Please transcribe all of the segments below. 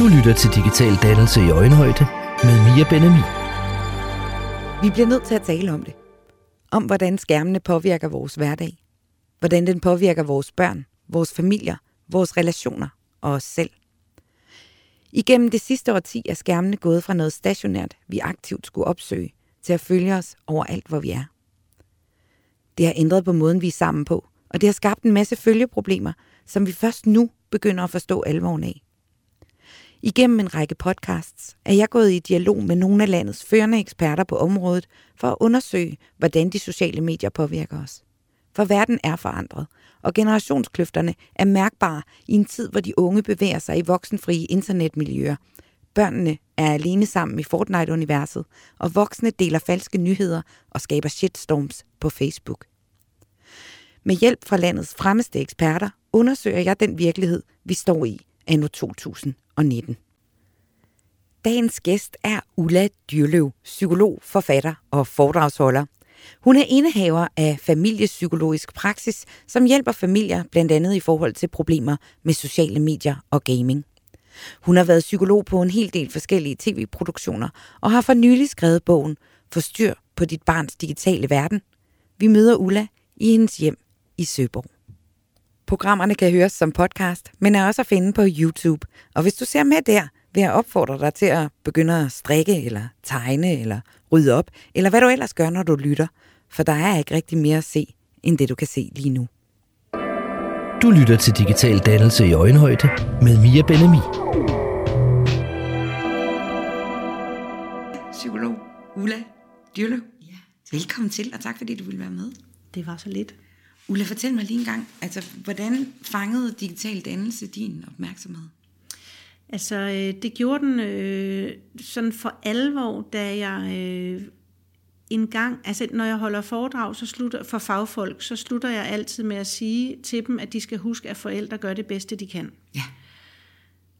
Du lytter til Digital Dannelse i Øjenhøjde med Mia Benami. Vi bliver nødt til at tale om det. Om hvordan skærmene påvirker vores hverdag. Hvordan den påvirker vores børn, vores familier, vores relationer og os selv. Igennem det sidste årti er skærmene gået fra noget stationært, vi aktivt skulle opsøge, til at følge os overalt, hvor vi er. Det har ændret på måden, vi er sammen på, og det har skabt en masse følgeproblemer, som vi først nu begynder at forstå alvoren af. Igennem en række podcasts er jeg gået i dialog med nogle af landets førende eksperter på området for at undersøge, hvordan de sociale medier påvirker os. For verden er forandret, og generationskløfterne er mærkbare i en tid, hvor de unge bevæger sig i voksenfrie internetmiljøer. Børnene er alene sammen i Fortnite-universet, og voksne deler falske nyheder og skaber shitstorms på Facebook. Med hjælp fra landets fremmeste eksperter undersøger jeg den virkelighed, vi står i anno 2019. Dagens gæst er Ulla Dyrløv, psykolog, forfatter og foredragsholder. Hun er indehaver af familiepsykologisk praksis, som hjælper familier blandt andet i forhold til problemer med sociale medier og gaming. Hun har været psykolog på en hel del forskellige tv-produktioner og har for nylig skrevet bogen Forstyr på dit barns digitale verden. Vi møder Ulla i hendes hjem i Søborg. Programmerne kan høres som podcast, men er også at finde på YouTube. Og hvis du ser med der, vil jeg opfordre dig til at begynde at strikke, eller tegne, eller rydde op, eller hvad du ellers gør, når du lytter. For der er ikke rigtig mere at se, end det du kan se lige nu. Du lytter til Digital Dannelse i Øjenhøjde med Mia Benami. Psykolog Ulla Dyrløv. Ja. Velkommen til, og tak fordi du ville være med. Det var så lidt. Ulla, fortæl mig lige en gang, altså, hvordan fangede digital dannelse din opmærksomhed? Altså, øh, det gjorde den øh, sådan for alvor, da jeg øh, en gang, altså når jeg holder foredrag så slutter, for fagfolk, så slutter jeg altid med at sige til dem, at de skal huske, at forældre gør det bedste, de kan. Ja.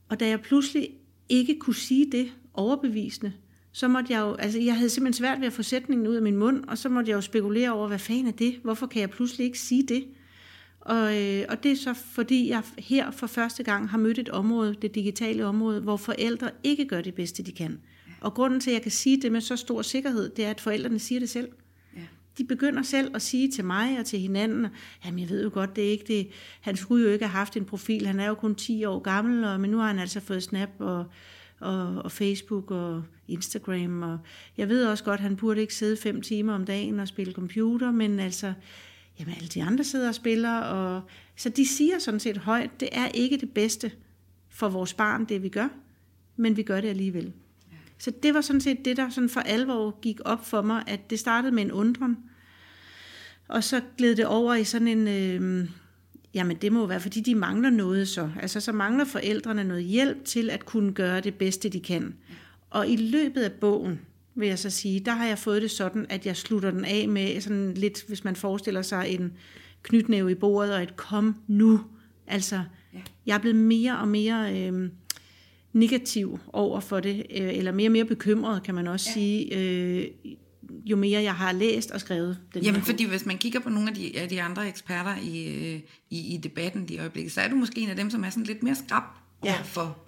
Og da jeg pludselig ikke kunne sige det overbevisende, så måtte jeg jo, altså jeg havde simpelthen svært ved at få sætningen ud af min mund, og så måtte jeg jo spekulere over, hvad fanden er det? Hvorfor kan jeg pludselig ikke sige det? Og, øh, og det er så fordi, jeg her for første gang har mødt et område, det digitale område, hvor forældre ikke gør det bedste, de kan. Og grunden til, at jeg kan sige det med så stor sikkerhed, det er, at forældrene siger det selv. Ja. De begynder selv at sige til mig og til hinanden, jamen jeg ved jo godt, det er ikke det. Han skulle jo ikke have haft en profil, han er jo kun 10 år gammel, og, men nu har han altså fået Snap og, og, og Facebook og Instagram. Og jeg ved også godt, at han burde ikke sidde fem timer om dagen og spille computer, men altså, jamen alle de andre sidder og spiller. Og, så de siger sådan set højt, det er ikke det bedste for vores barn, det vi gør, men vi gør det alligevel. Så det var sådan set det, der sådan for alvor gik op for mig, at det startede med en undren, og så gled det over i sådan en, øh, jamen det må være, fordi de mangler noget så. Altså så mangler forældrene noget hjælp til at kunne gøre det bedste, de kan. Og i løbet af bogen, vil jeg så sige, der har jeg fået det sådan, at jeg slutter den af med sådan lidt, hvis man forestiller sig en knytnæve i bordet og et kom nu. Altså, jeg er blevet mere og mere øh, negativ over for det, øh, eller mere og mere bekymret, kan man også ja. sige, øh, jo mere jeg har læst og skrevet den Jamen, her fordi hvis man kigger på nogle af de, af de andre eksperter i, øh, i, i debatten i øjeblikket, så er du måske en af dem, som er sådan lidt mere skrab Ja. for,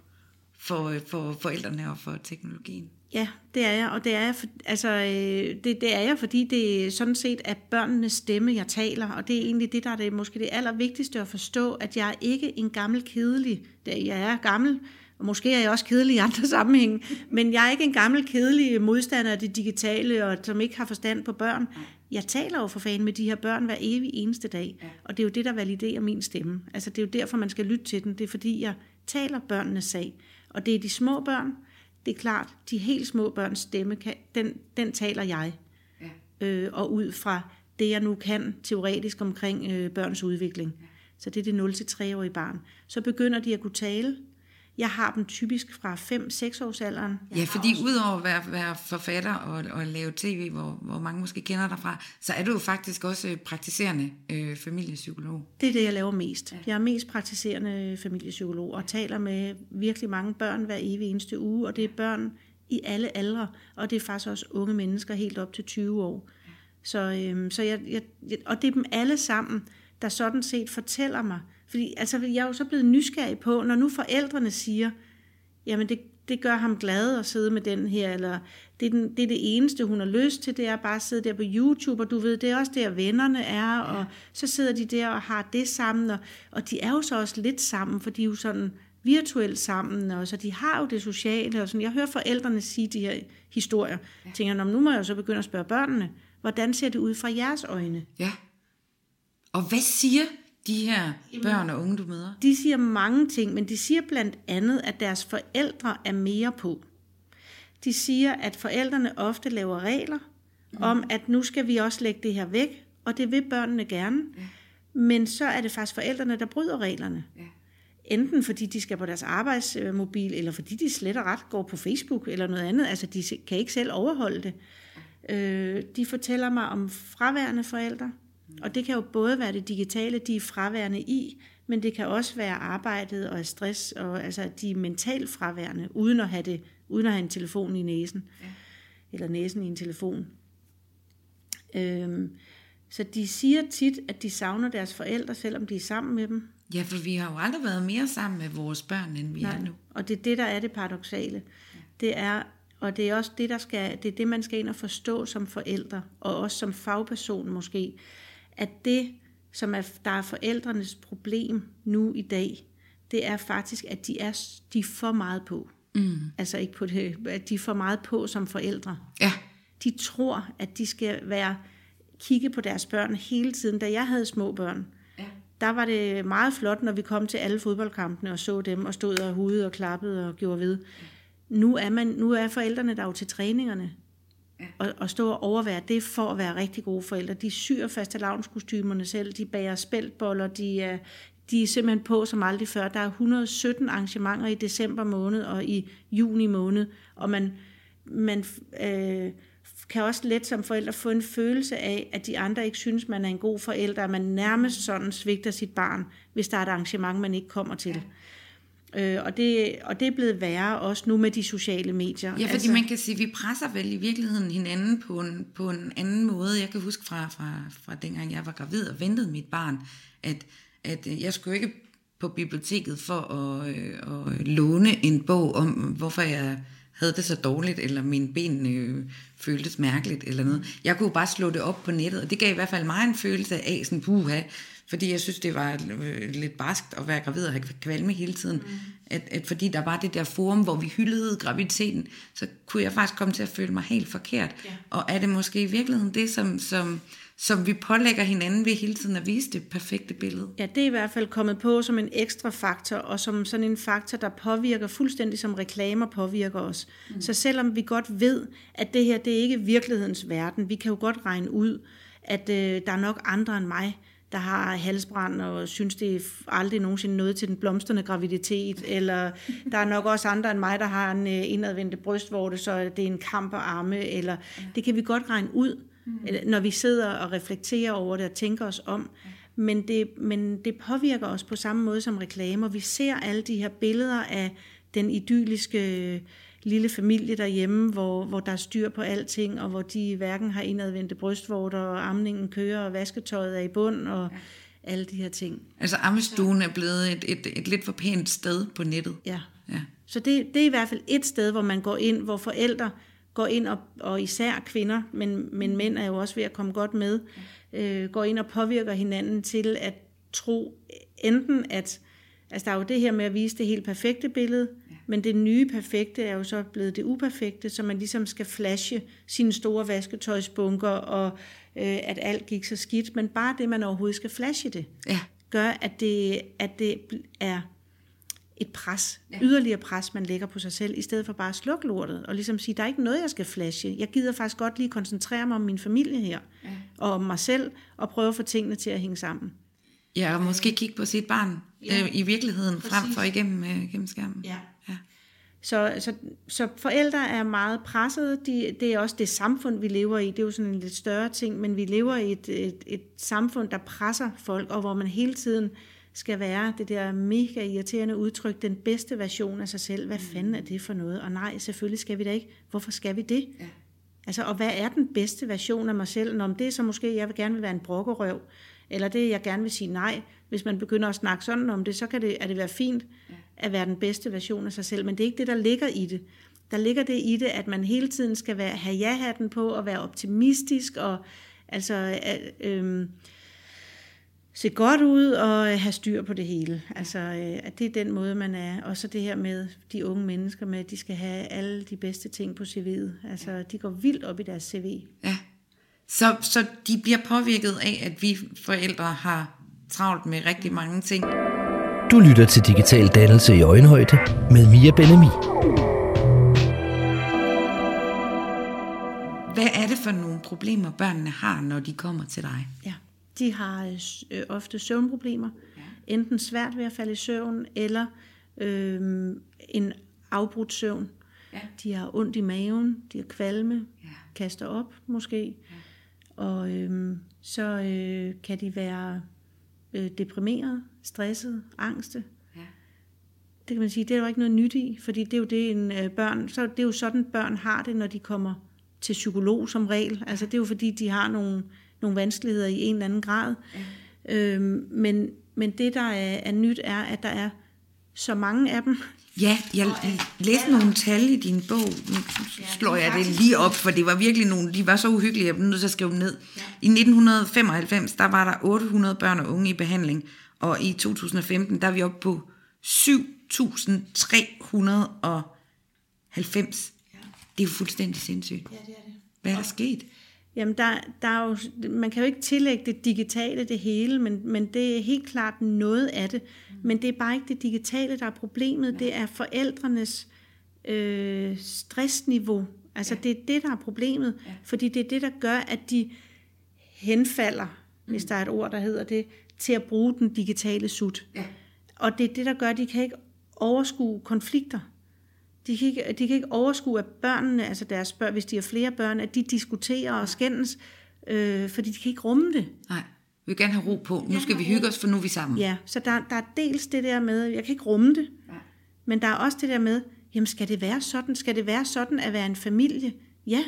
for, for forældrene og for teknologien. Ja, det er jeg, og det er jeg, for, altså, øh, det, det er jeg, fordi det sådan set er børnenes stemme, jeg taler, og det er egentlig det, der er det, måske det allervigtigste at forstå, at jeg er ikke en gammel kedelig, jeg er gammel, og måske er jeg også kedelig i andre sammenhænge, men jeg er ikke en gammel kedelig modstander af det digitale, og som ikke har forstand på børn. Jeg taler jo for fanden med de her børn hver evig eneste dag, og det er jo det, der validerer min stemme. Altså det er jo derfor, man skal lytte til den. Det er fordi, jeg taler børnenes sag, og det er de små børn, det er klart, de helt små børns stemme, kan, den, den taler jeg. Ja. Øh, og ud fra det, jeg nu kan teoretisk omkring øh, børns udvikling. Så det er det 0-3-årige barn. Så begynder de at kunne tale. Jeg har dem typisk fra 5-6 års alderen. Ja, fordi udover at være, være forfatter og, og lave tv, hvor, hvor mange måske kender dig fra, så er du jo faktisk også øh, praktiserende øh, familiepsykolog. Det er det, jeg laver mest. Jeg er mest praktiserende familiepsykolog og taler med virkelig mange børn hver evig eneste uge, og det er børn i alle aldre, og det er faktisk også unge mennesker helt op til 20 år. Så, øhm, så jeg, jeg, jeg, og det er dem alle sammen, der sådan set fortæller mig, fordi altså, jeg er jo så blevet nysgerrig på, når nu forældrene siger, jamen det, det gør ham glad at sidde med den her, eller det er, den, det er det eneste, hun har lyst til, det er bare at sidde der på YouTube, og du ved, det er også der vennerne er, ja. og så sidder de der og har det sammen, og, og de er jo så også lidt sammen, for de er jo sådan virtuelt sammen, og så de har jo det sociale, og sådan. Jeg hører forældrene sige de her historier, ja. tænker, nu må jeg jo så begynde at spørge børnene, hvordan ser det ud fra jeres øjne? Ja. Og hvad siger de her børn og unge, du møder? De siger mange ting, men de siger blandt andet, at deres forældre er mere på. De siger, at forældrene ofte laver regler mm. om, at nu skal vi også lægge det her væk, og det vil børnene gerne. Ja. Men så er det faktisk forældrene, der bryder reglerne. Ja. Enten fordi de skal på deres arbejdsmobil, eller fordi de slet og ret går på Facebook eller noget andet. Altså, de kan ikke selv overholde det. Øh, de fortæller mig om fraværende forældre, og det kan jo både være det digitale, de er fraværende i, men det kan også være arbejdet og stress, og altså de er mentalt fraværende, uden at have, det, uden at have en telefon i næsen, ja. eller næsen i en telefon. Øhm, så de siger tit, at de savner deres forældre, selvom de er sammen med dem. Ja, for vi har jo aldrig været mere sammen med vores børn, end vi Nej, er nu. Og det er det, der er det paradoxale. Ja. Det er, og det er også det, der skal, det er det, man skal ind og forstå som forældre, og også som fagperson måske, at det, som er, der er forældrenes problem nu i dag, det er faktisk, at de er, de er for meget på. Mm. Altså ikke på det, at de er for meget på som forældre. Ja. De tror, at de skal være kigge på deres børn hele tiden. Da jeg havde små børn, ja. der var det meget flot, når vi kom til alle fodboldkampene og så dem og stod og hudede og klappede og gjorde ved. Nu er, man, nu er forældrene der jo til træningerne og, og stå og overvære det for at være rigtig gode forældre. De syr fast lavnskostymerne selv, de bager spældboller, de er, de er simpelthen på som aldrig før. Der er 117 arrangementer i december måned og i juni måned, og man, man øh, kan også let som forældre få en følelse af, at de andre ikke synes, man er en god forælder, at man nærmest sådan svigter sit barn, hvis der er et arrangement, man ikke kommer til. Ja. Øh, og, det, og det er blevet værre også nu med de sociale medier. Ja, fordi altså, man kan sige, at vi presser vel i virkeligheden hinanden på en, på en anden måde. Jeg kan huske fra, fra, fra dengang jeg var gravid og ventede mit barn, at, at jeg skulle ikke på biblioteket for at, øh, at låne en bog om, hvorfor jeg havde det så dårligt, eller mine ben øh, føltes mærkeligt, eller noget. Jeg kunne bare slå det op på nettet, og det gav i hvert fald mig en følelse af, sådan, puha, fordi jeg synes, det var øh, lidt barskt at være gravid og have kvalme hele tiden. Mm. At, at fordi der var det der forum, hvor vi hyldede graviditeten, så kunne jeg faktisk komme til at føle mig helt forkert. Ja. Og er det måske i virkeligheden det, som, som, som vi pålægger hinanden ved hele tiden at vise det perfekte billede? Ja, det er i hvert fald kommet på som en ekstra faktor, og som sådan en faktor, der påvirker fuldstændig som reklamer påvirker os. Mm. Så selvom vi godt ved, at det her, det er ikke virkelighedens verden, vi kan jo godt regne ud, at øh, der er nok andre end mig, der har halsbrand og synes, det er aldrig nogensinde noget til den blomstrende graviditet, eller der er nok også andre end mig, der har en øh, indadvendte brystvorte, så det er en kamp og arme, eller det kan vi godt regne ud, mm. når vi sidder og reflekterer over det og tænker os om. Men det, men det påvirker os på samme måde som reklamer. Vi ser alle de her billeder af den idylliske lille familie derhjemme, hvor, hvor der er styr på alting, og hvor de hverken har indadvendte brystvorter, og amningen kører, og vasketøjet er i bund, og ja. alle de her ting. Altså ammestuen er blevet et, et, et lidt for pænt sted på nettet. Ja. ja. Så det, det er i hvert fald et sted, hvor man går ind, hvor forældre går ind, og, og især kvinder, men, men mænd er jo også ved at komme godt med, øh, går ind og påvirker hinanden til at tro enten, at altså der er jo det her med at vise det helt perfekte billede, men det nye perfekte er jo så blevet det uperfekte, så man ligesom skal flashe sine store vasketøjsbunker, og øh, at alt gik så skidt. Men bare det, man overhovedet skal flashe det, ja. gør, at det, at det er et pres, ja. yderligere pres, man lægger på sig selv, i stedet for bare at slukke lortet, og ligesom sige, der er ikke noget, jeg skal flashe. Jeg gider faktisk godt lige koncentrere mig om min familie her, ja. og om mig selv, og prøve at få tingene til at hænge sammen. Ja, og måske kigge på sit barn ja. øh, i virkeligheden, Præcis. frem for igennem, øh, igennem skærmen. Ja. Ja. Så, så, så forældre er meget pressede. De, det er også det samfund, vi lever i. Det er jo sådan en lidt større ting, men vi lever i et, et, et samfund, der presser folk, og hvor man hele tiden skal være det der mega irriterende udtryk, den bedste version af sig selv. Hvad mm. fanden er det for noget? Og nej, selvfølgelig skal vi da ikke. Hvorfor skal vi det? Ja. Altså, og hvad er den bedste version af mig selv? Når det er så måske, jeg vil gerne vil være en brokkerøv, eller det, jeg gerne vil sige nej. Hvis man begynder at snakke sådan om det, så kan det, er det være fint, at være den bedste version af sig selv, men det er ikke det, der ligger i det. Der ligger det i det, at man hele tiden skal være, have ja-hatten på og være optimistisk og altså øh, se godt ud og have styr på det hele. Altså, øh, at det er den måde, man er. Og så det her med de unge mennesker med, at de skal have alle de bedste ting på CV'et. Altså, de går vildt op i deres CV. Ja. Så, så de bliver påvirket af, at vi forældre har travlt med rigtig mange ting. Du lytter til Digital Dannelse i Øjenhøjde med Mia Benami. Hvad er det for nogle problemer, børnene har, når de kommer til dig? Ja, de har øh, ofte søvnproblemer. Ja. Enten svært ved at falde i søvn, eller øh, en afbrudt søvn. Ja. De har ondt i maven, de har kvalme, ja. kaster op måske. Ja. Og øh, så øh, kan de være øh, deprimeret, stresset, angste. Ja. Det kan man sige, det er jo ikke noget nyt i, fordi det er jo det en øh, børn, så det er jo sådan børn har det, når de kommer til psykolog som regel. Altså det er jo fordi, de har nogle, nogle vanskeligheder i en eller anden grad. Ja. Øhm, men, men det, der er, er nyt, er, at der er så mange af dem. Ja, jeg læste nogle tal i din bog. Nu slår jeg det lige op, for det var virkelig nogle, de var så uhyggelige, jeg blev nødt til at skrive dem ned. I 1995, der var der 800 børn og unge i behandling, og i 2015, der er vi oppe på 7.390. Det er jo fuldstændig sindssygt. Ja, det er det. Hvad er der sket? Jamen, der, der er jo, man kan jo ikke tillægge det digitale det hele, men, men det er helt klart noget af det. Mm. Men det er bare ikke det digitale, der er problemet. Ja. Det er forældrenes øh, stressniveau. Altså, ja. det er det, der er problemet. Ja. Fordi det er det, der gør, at de henfalder, mm. hvis der er et ord, der hedder det, til at bruge den digitale sut. Ja. Og det er det, der gør, at de kan ikke overskue konflikter. De kan, ikke, de kan ikke overskue, at børnene, altså deres børn, hvis de har flere børn, at de diskuterer og skændes, øh, fordi de kan ikke rumme det. Nej, vi vil gerne have ro på. Nu skal vi hygge os, for nu er vi sammen. Ja, så der, der er dels det der med, jeg kan ikke rumme det, ja. men der er også det der med, jamen skal det være sådan? Skal det være sådan at være en familie? Ja,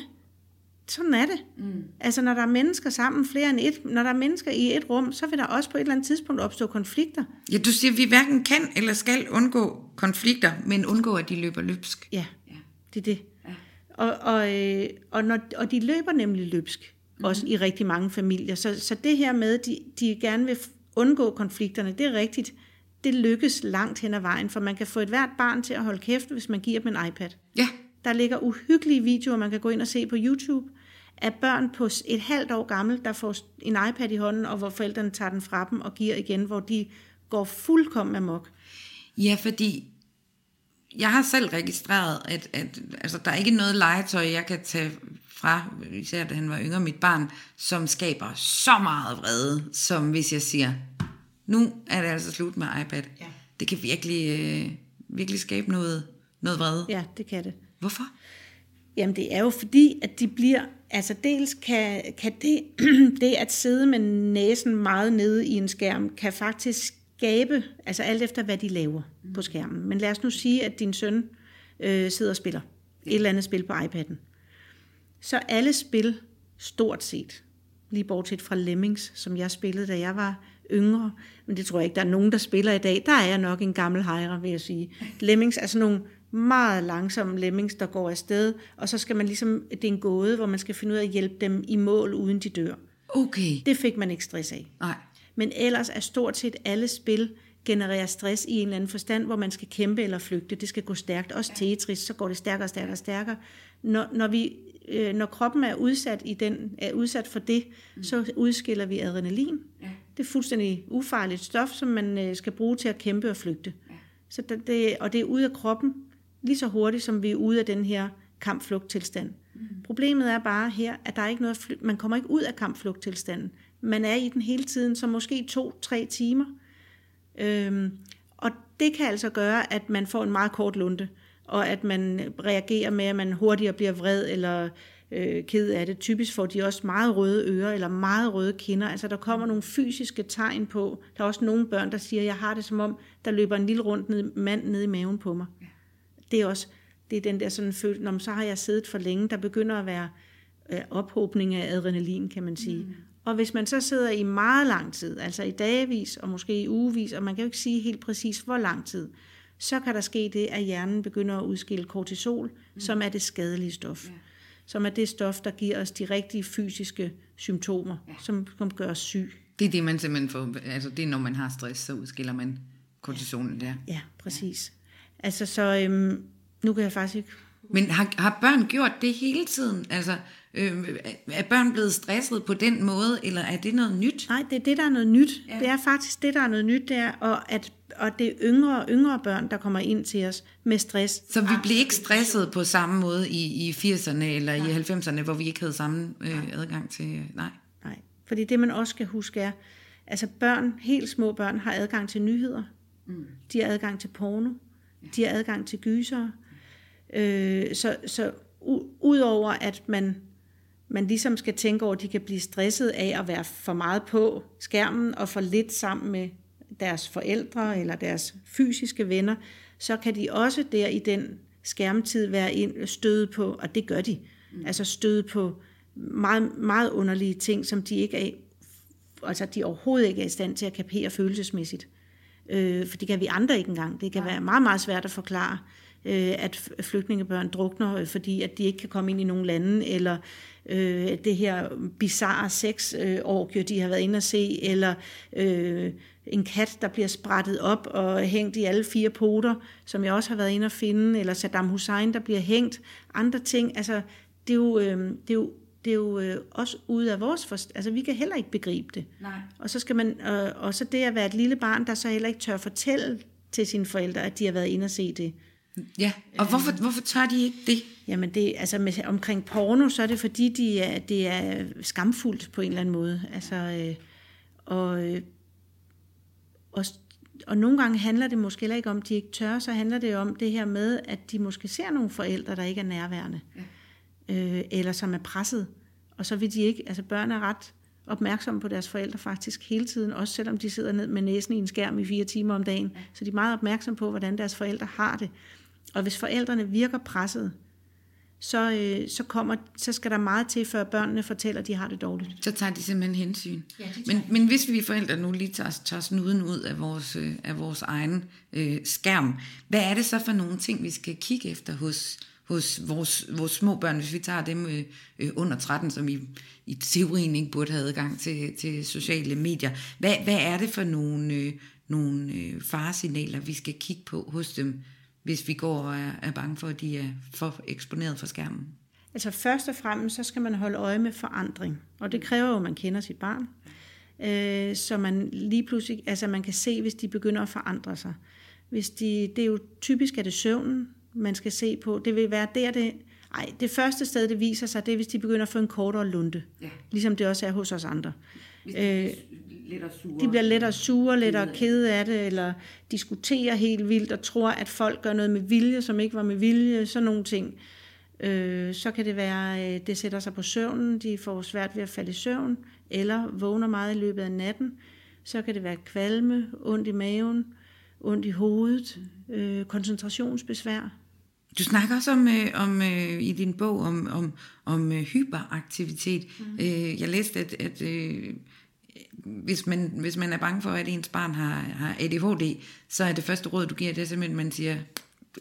sådan er det. Mm. Altså når der er mennesker sammen, flere end et, når der er mennesker i et rum, så vil der også på et eller andet tidspunkt opstå konflikter. Ja, du siger, at vi hverken kan eller skal undgå konflikter, men undgå, at de løber løbsk. Ja, ja. det er det. Ja. Og, og, øh, og, når, og de løber nemlig løbsk, mm. også i rigtig mange familier. Så, så det her med, at de, de gerne vil undgå konflikterne, det er rigtigt. Det lykkes langt hen ad vejen, for man kan få et hvert barn til at holde kæft, hvis man giver dem en iPad. Ja. Der ligger uhyggelige videoer, man kan gå ind og se på YouTube, af børn på et halvt år gammel, der får en iPad i hånden, og hvor forældrene tager den fra dem og giver igen, hvor de går fuldkommen amok. Ja, fordi jeg har selv registreret, at, at altså, der er ikke noget legetøj, jeg kan tage fra, især da han var yngre, mit barn, som skaber så meget vrede, som hvis jeg siger, nu er det altså slut med iPad. Ja. Det kan virkelig, øh, virkelig skabe noget, noget vrede. Ja, det kan det. Hvorfor? Jamen det er jo fordi, at de bliver, altså dels kan, kan det, det at sidde med næsen meget nede i en skærm, kan faktisk skabe, altså alt efter hvad de laver på skærmen. Men lad os nu sige, at din søn øh, sidder og spiller et eller andet spil på iPad'en. Så alle spil, stort set, lige bortset fra Lemmings, som jeg spillede, da jeg var yngre, men det tror jeg ikke, der er nogen, der spiller i dag. Der er jeg nok en gammel hejre, vil jeg sige. Lemmings er sådan nogle meget langsomme lemmings, der går afsted, og så skal man ligesom, det er en gåde, hvor man skal finde ud af at hjælpe dem i mål, uden de dør. Okay. Det fik man ikke stress af. Nej. Men ellers er stort set alle spil genererer stress i en eller anden forstand, hvor man skal kæmpe eller flygte. Det skal gå stærkt. Også Tetris, så går det stærkere og stærkere og stærkere. Når, når, vi, øh, når kroppen er udsat, i den, er udsat for det, mm. så udskiller vi adrenalin. Ja. Det er fuldstændig ufarligt stof, som man øh, skal bruge til at kæmpe og flygte. Ja. Så det, og det er ud af kroppen, lige så hurtigt, som vi er ude af den her kampflugttilstand. Mm. Problemet er bare her, at der er ikke noget man kommer ikke ud af kampflugttilstanden. Man er i den hele tiden, så måske to-tre timer. Øhm, og det kan altså gøre, at man får en meget kort lunte, og at man reagerer med, at man hurtigere bliver vred eller øh, ked af det. Typisk får de også meget røde ører eller meget røde kinder. Altså der kommer nogle fysiske tegn på. Der er også nogle børn, der siger, jeg har det som om, der løber en lille rundt ned, mand ned i maven på mig. Ja det er også det er den der sådan følelse, når så har jeg siddet for længe, der begynder at være øh, ophobning af adrenalin, kan man sige. Mm. Og hvis man så sidder i meget lang tid, altså i dagevis og måske i ugevis, og man kan jo ikke sige helt præcis, hvor lang tid, så kan der ske det, at hjernen begynder at udskille kortisol, mm. som er det skadelige stof. Ja. Som er det stof, der giver os de rigtige fysiske symptomer, ja. som, som gør os syg. Det er det, man simpelthen får, altså det er, når man har stress, så udskiller man kortisolen der. Ja, præcis. Ja. Altså så, øhm, nu kan jeg faktisk ikke... Men har, har børn gjort det hele tiden? Altså, øh, er børn blevet stresset på den måde, eller er det noget nyt? Nej, det er det, der er noget nyt. Ja. Det er faktisk det, der er noget nyt, det er, og at og det er yngre og yngre børn, der kommer ind til os med stress. Så vi bliver ikke stresset på samme måde i, i 80'erne eller nej. i 90'erne, hvor vi ikke havde samme øh, adgang til... Nej. Nej, fordi det man også skal huske er, altså børn, helt små børn, har adgang til nyheder. Mm. De har adgang til porno. Ja. De har adgang til gyser. Øh, så så udover at man man ligesom skal tænke over, at de kan blive stresset af at være for meget på skærmen og for lidt sammen med deres forældre eller deres fysiske venner, så kan de også der i den skærmtid være ind, støde på, og det gør de, mm. altså støde på meget, meget underlige ting, som de ikke er, altså de overhovedet ikke er i stand til at kapere følelsesmæssigt. Øh, for det kan vi andre ikke engang. Det kan ja. være meget, meget svært at forklare, øh, at flygtningebørn drukner, øh, fordi at de ikke kan komme ind i nogle lande, eller øh, det her bizarre sex øh, de har været inde at se, eller øh, en kat, der bliver sprættet op og hængt i alle fire poter, som jeg også har været inde at finde, eller Saddam Hussein, der bliver hængt. Andre ting, altså det er jo, øh, det er jo det er jo øh, også ude af vores forst- Altså, vi kan heller ikke begribe det. Nej. Og så skal man, øh, og så det at være et lille barn, der så heller ikke tør fortælle til sine forældre, at de har været inde og se det. Ja, og hvorfor, hvorfor tør de ikke det? Jamen det, altså med, omkring porno, så er det fordi, de er, det er skamfuldt på en eller anden måde. Altså, øh, og, øh, og, og nogle gange handler det måske heller ikke om, at de ikke tør, så handler det om det her med, at de måske ser nogle forældre, der ikke er nærværende, ja. øh, eller som er presset. Og så vil de ikke, altså børn er ret opmærksomme på deres forældre faktisk hele tiden, også selvom de sidder ned med næsen i en skærm i fire timer om dagen. Ja. Så de er meget opmærksomme på, hvordan deres forældre har det. Og hvis forældrene virker presset, så, øh, så, kommer, så skal der meget til, før børnene fortæller, at de har det dårligt. Så tager de simpelthen hensyn. Ja, men, men hvis vi forældre nu lige tager, tager snuden ud af vores, øh, af vores egen øh, skærm, hvad er det så for nogle ting, vi skal kigge efter hos, hos vores, vores små børn, hvis vi tager dem øh, øh, under 13, som i, i teorien ikke burde have adgang til, til sociale medier. Hvad, hvad er det for nogle, øh, nogle øh, faresignaler, vi skal kigge på hos dem, hvis vi går og er, er bange for, at de er for eksponeret for skærmen? Altså først og fremmest, så skal man holde øje med forandring. Og det kræver jo, at man kender sit barn. Øh, så man lige pludselig, altså man kan se, hvis de begynder at forandre sig. Hvis de, det er jo typisk, at det søvnen, man skal se på. Det vil være der, det... Ej, det første sted, det viser sig, det er, hvis de begynder at få en kortere lunde. Ja. Ligesom det også er hos os andre. Hvis de, øh, sure. de bliver lettere sure, lettere kede af det, eller diskuterer helt vildt og tror, at folk gør noget med vilje, som ikke var med vilje, sådan nogle ting. Øh, så kan det være, øh, det sætter sig på søvnen, de får svært ved at falde i søvn, eller vågner meget i løbet af natten. Så kan det være kvalme, ondt i maven, ondt i hovedet, øh, koncentrationsbesvær. Du snakker også om, øh, om øh, i din bog om, om, om øh, hyperaktivitet. Mm. Øh, jeg læste, at, at øh, hvis, man, hvis man er bange for, at ens barn har, har ADHD, så er det første råd, du giver, det er simpelthen, at man siger,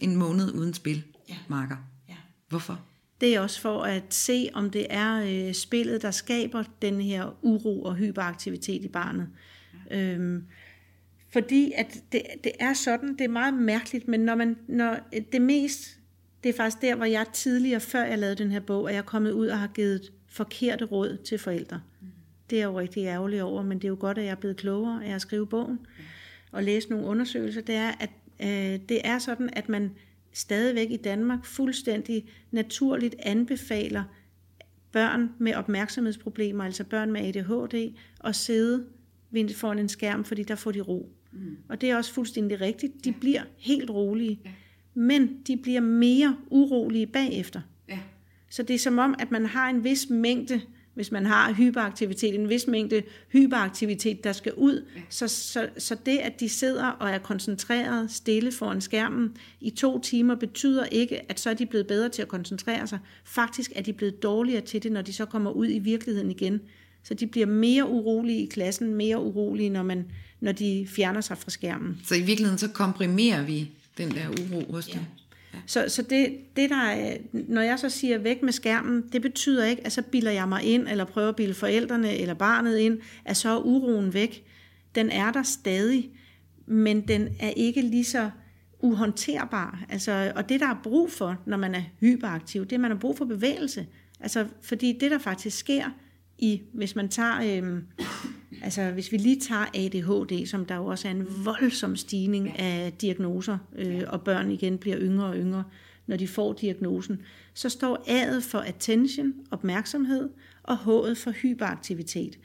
en måned uden spil, ja. marker. Ja. Hvorfor? Det er også for at se, om det er øh, spillet, der skaber den her uro og hyperaktivitet i barnet. Ja. Øhm, fordi at det, det er sådan, det er meget mærkeligt, men når man, når det mest, det er faktisk der, hvor jeg tidligere, før jeg lavede den her bog, er jeg kommet ud og har givet forkerte råd til forældre. Mm. Det er jeg jo rigtig ærgerlig over, men det er jo godt, at jeg er blevet klogere af at skrive bogen og læse nogle undersøgelser. Det er, at øh, det er sådan, at man stadigvæk i Danmark fuldstændig naturligt anbefaler børn med opmærksomhedsproblemer, altså børn med ADHD, at sidde foran en skærm, fordi der får de ro. Mm. Og det er også fuldstændig rigtigt. De ja. bliver helt rolige. Ja. Men de bliver mere urolige bagefter. Ja. Så det er som om, at man har en vis mængde, hvis man har hyperaktivitet, en vis mængde hyperaktivitet, der skal ud. Ja. Så, så, så det, at de sidder og er koncentreret stille foran skærmen i to timer, betyder ikke, at så er de blevet bedre til at koncentrere sig. Faktisk er de blevet dårligere til det, når de så kommer ud i virkeligheden igen. Så de bliver mere urolige i klassen, mere urolige, når, man, når de fjerner sig fra skærmen. Så i virkeligheden så komprimerer vi den der uro hos dem. Så, så det, det der er, når jeg så siger væk med skærmen, det betyder ikke, at så bilder jeg mig ind, eller prøver at bilde forældrene eller barnet ind, at så er uroen væk. Den er der stadig, men den er ikke lige så uhåndterbar. Altså, og det, der er brug for, når man er hyperaktiv, det er, at man har brug for bevægelse. Altså, fordi det, der faktisk sker, i, hvis man tager, øh, altså hvis vi lige tager ADHD, som der jo også er en voldsom stigning af diagnoser, øh, og børn igen bliver yngre og yngre, når de får diagnosen, så står A'et for attention, opmærksomhed, og H'et for hyperaktivitet.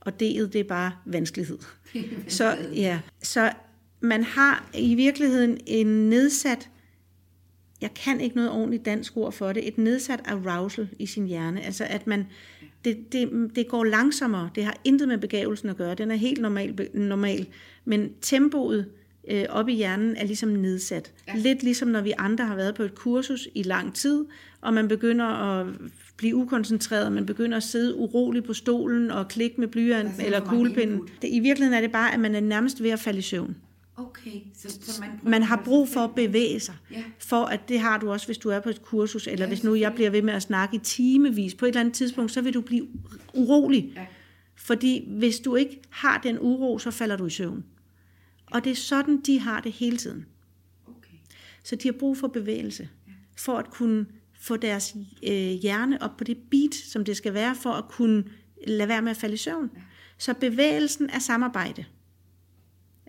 Og D'et, det er bare vanskelighed. Så, ja, så man har i virkeligheden en nedsat, jeg kan ikke noget ordentligt dansk ord for det, et nedsat arousal i sin hjerne. Altså at man, det, det, det går langsommere. Det har intet med begavelsen at gøre. Den er helt normal, normal. men tempoet øh, op i hjernen er ligesom nedsat. Ja. Lidt ligesom når vi andre har været på et kursus i lang tid, og man begynder at blive ukoncentreret, man begynder at sidde uroligt på stolen og klikke med blyant eller kuglepinden. I virkeligheden er det bare, at man er nærmest ved at falde i søvn. Okay, så, så man, man har brug for at bevæge sig. Ja. For at det har du også, hvis du er på et kursus, eller ja, hvis nu jeg bliver ved med at snakke i timevis. På et eller andet tidspunkt, så vil du blive urolig. Ja. Fordi hvis du ikke har den uro, så falder du i søvn. Og det er sådan, de har det hele tiden. Okay. Så de har brug for bevægelse. Ja. For at kunne få deres øh, hjerne op på det beat, som det skal være, for at kunne lade være med at falde i søvn. Ja. Så bevægelsen er samarbejde.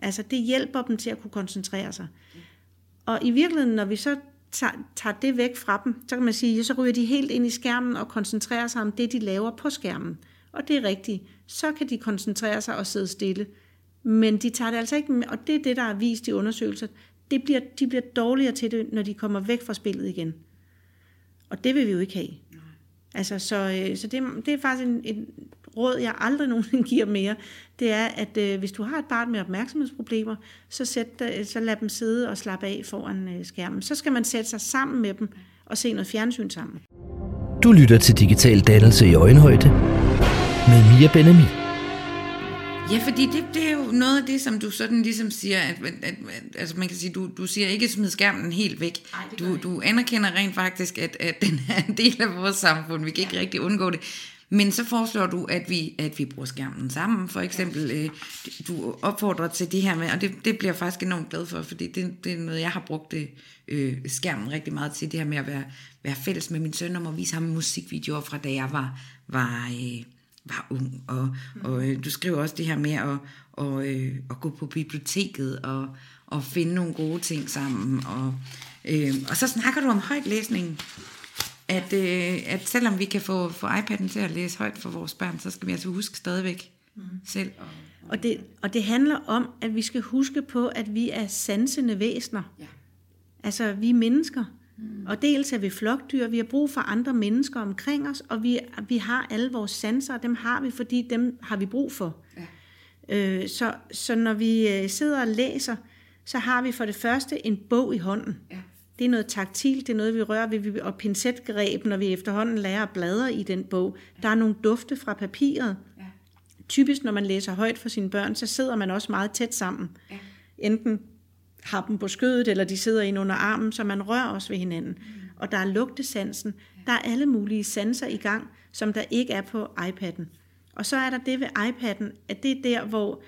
Altså det hjælper dem til at kunne koncentrere sig. Og i virkeligheden, når vi så tager, tager det væk fra dem, så kan man sige, så ryger de helt ind i skærmen og koncentrerer sig om det, de laver på skærmen. Og det er rigtigt. Så kan de koncentrere sig og sidde stille. Men de tager det altså ikke med, og det er det, der er vist i undersøgelser. Det bliver, de bliver dårligere til det, når de kommer væk fra spillet igen. Og det vil vi jo ikke have. Altså, så, øh, så det, det er faktisk en, en råd, jeg aldrig nogensinde giver mere, det er, at øh, hvis du har et barn med opmærksomhedsproblemer, så, sæt, øh, så lad dem sidde og slappe af foran øh, skærmen. Så skal man sætte sig sammen med dem og se noget fjernsyn sammen. Du lytter til Digital Dannelse i Øjenhøjde med Mia Benami. Ja, fordi det, det er jo noget af det, som du sådan ligesom siger, at, at, at altså man kan sige, du, du siger ikke smid skærmen helt væk. Ej, du, du anerkender rent faktisk, at, at den er en del af vores samfund. Vi kan ikke rigtig undgå det. Men så foreslår du, at vi, at vi bruger skærmen sammen, for eksempel. Øh, du opfordrer til det her med, og det, det bliver jeg faktisk enormt glad for, fordi det, det er noget, jeg har brugt øh, skærmen rigtig meget til, det her med at være, være fælles med min søn, om at vise ham musikvideoer fra da jeg var, var, øh, var ung. Og, og øh, du skriver også det her med at, og, øh, at gå på biblioteket og, og finde nogle gode ting sammen. Og, øh, og så snakker du om højtlæsning at, øh, at selvom vi kan få, få iPad'en til at læse højt for vores børn, så skal vi altså huske stadigvæk mm. selv. Og det, og det handler om, at vi skal huske på, at vi er sansende væsener. Ja. Altså, vi er mennesker. Mm. Og dels er vi flokdyr, vi har brug for andre mennesker omkring os, og vi, vi har alle vores sanser, og dem har vi, fordi dem har vi brug for. Ja. Øh, så, så når vi øh, sidder og læser, så har vi for det første en bog i hånden. Ja. Det er noget taktilt, det er noget, vi rører ved, og pincetgreb, når vi efterhånden lærer at bladre i den bog. Der er nogle dufte fra papiret. Ja. Typisk, når man læser højt for sine børn, så sidder man også meget tæt sammen. Ja. Enten har dem på skødet, eller de sidder ind under armen, så man rører også ved hinanden. Mm. Og der er lugtesansen. Der er alle mulige sanser i gang, som der ikke er på iPad'en. Og så er der det ved iPad'en, at det er der, hvor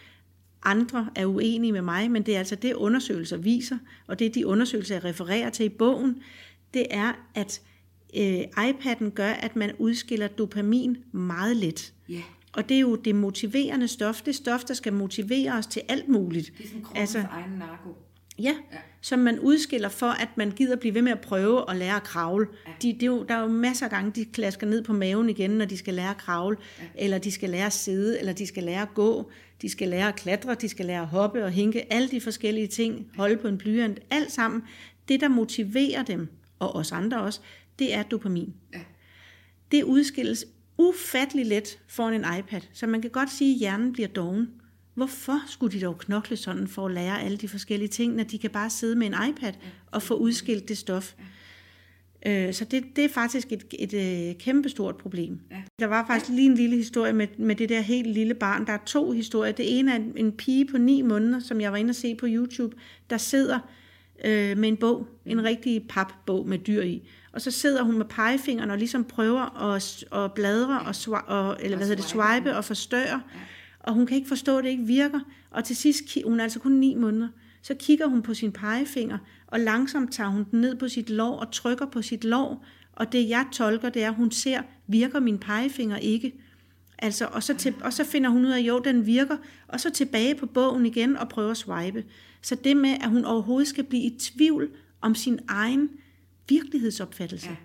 andre er uenige med mig, men det er altså det, undersøgelser viser, og det de undersøgelser, jeg refererer til i bogen, det er, at øh, iPad'en gør, at man udskiller dopamin meget let. Yeah. Og det er jo det motiverende stof, det stof, der skal motivere os til alt muligt. Det er sådan altså, egen narko. Ja, ja, som man udskiller for, at man gider blive ved med at prøve at lære at kravle. Ja. De, det er jo, der er jo masser af gange, de klasker ned på maven igen, når de skal lære at kravle, ja. eller de skal lære at sidde, eller de skal lære at gå, de skal lære at klatre, de skal lære at hoppe og hinke, alle de forskellige ting, holde på en blyant, alt sammen. Det, der motiverer dem, og os andre også, det er dopamin. Ja. Det udskilles ufattelig let foran en iPad, så man kan godt sige, at hjernen bliver doven. Hvorfor skulle de dog knokle sådan for at lære alle de forskellige ting, når de kan bare sidde med en iPad og få udskilt det stof? Øh, så det, det er faktisk et, et, et øh, kæmpestort problem. Ja. Der var faktisk lige en lille historie med, med det der helt lille barn. Der er to historier. Det ene er en, en pige på ni måneder, som jeg var inde og se på YouTube, der sidder øh, med en bog, en rigtig papbog med dyr i. Og så sidder hun med pegefingeren og ligesom prøver at, at bladre og, og eller hvad hedder det, swipe og forstørre. Og hun kan ikke forstå, at det ikke virker. Og til sidst, hun er altså kun ni måneder, så kigger hun på sin pegefinger, og langsomt tager hun den ned på sit lår og trykker på sit lår. Og det jeg tolker, det er, at hun ser, virker min pegefinger ikke? Altså, og, så til, og så finder hun ud af, at jo, den virker, og så tilbage på bogen igen og prøver at swipe. Så det med, at hun overhovedet skal blive i tvivl om sin egen virkelighedsopfattelse. Ja.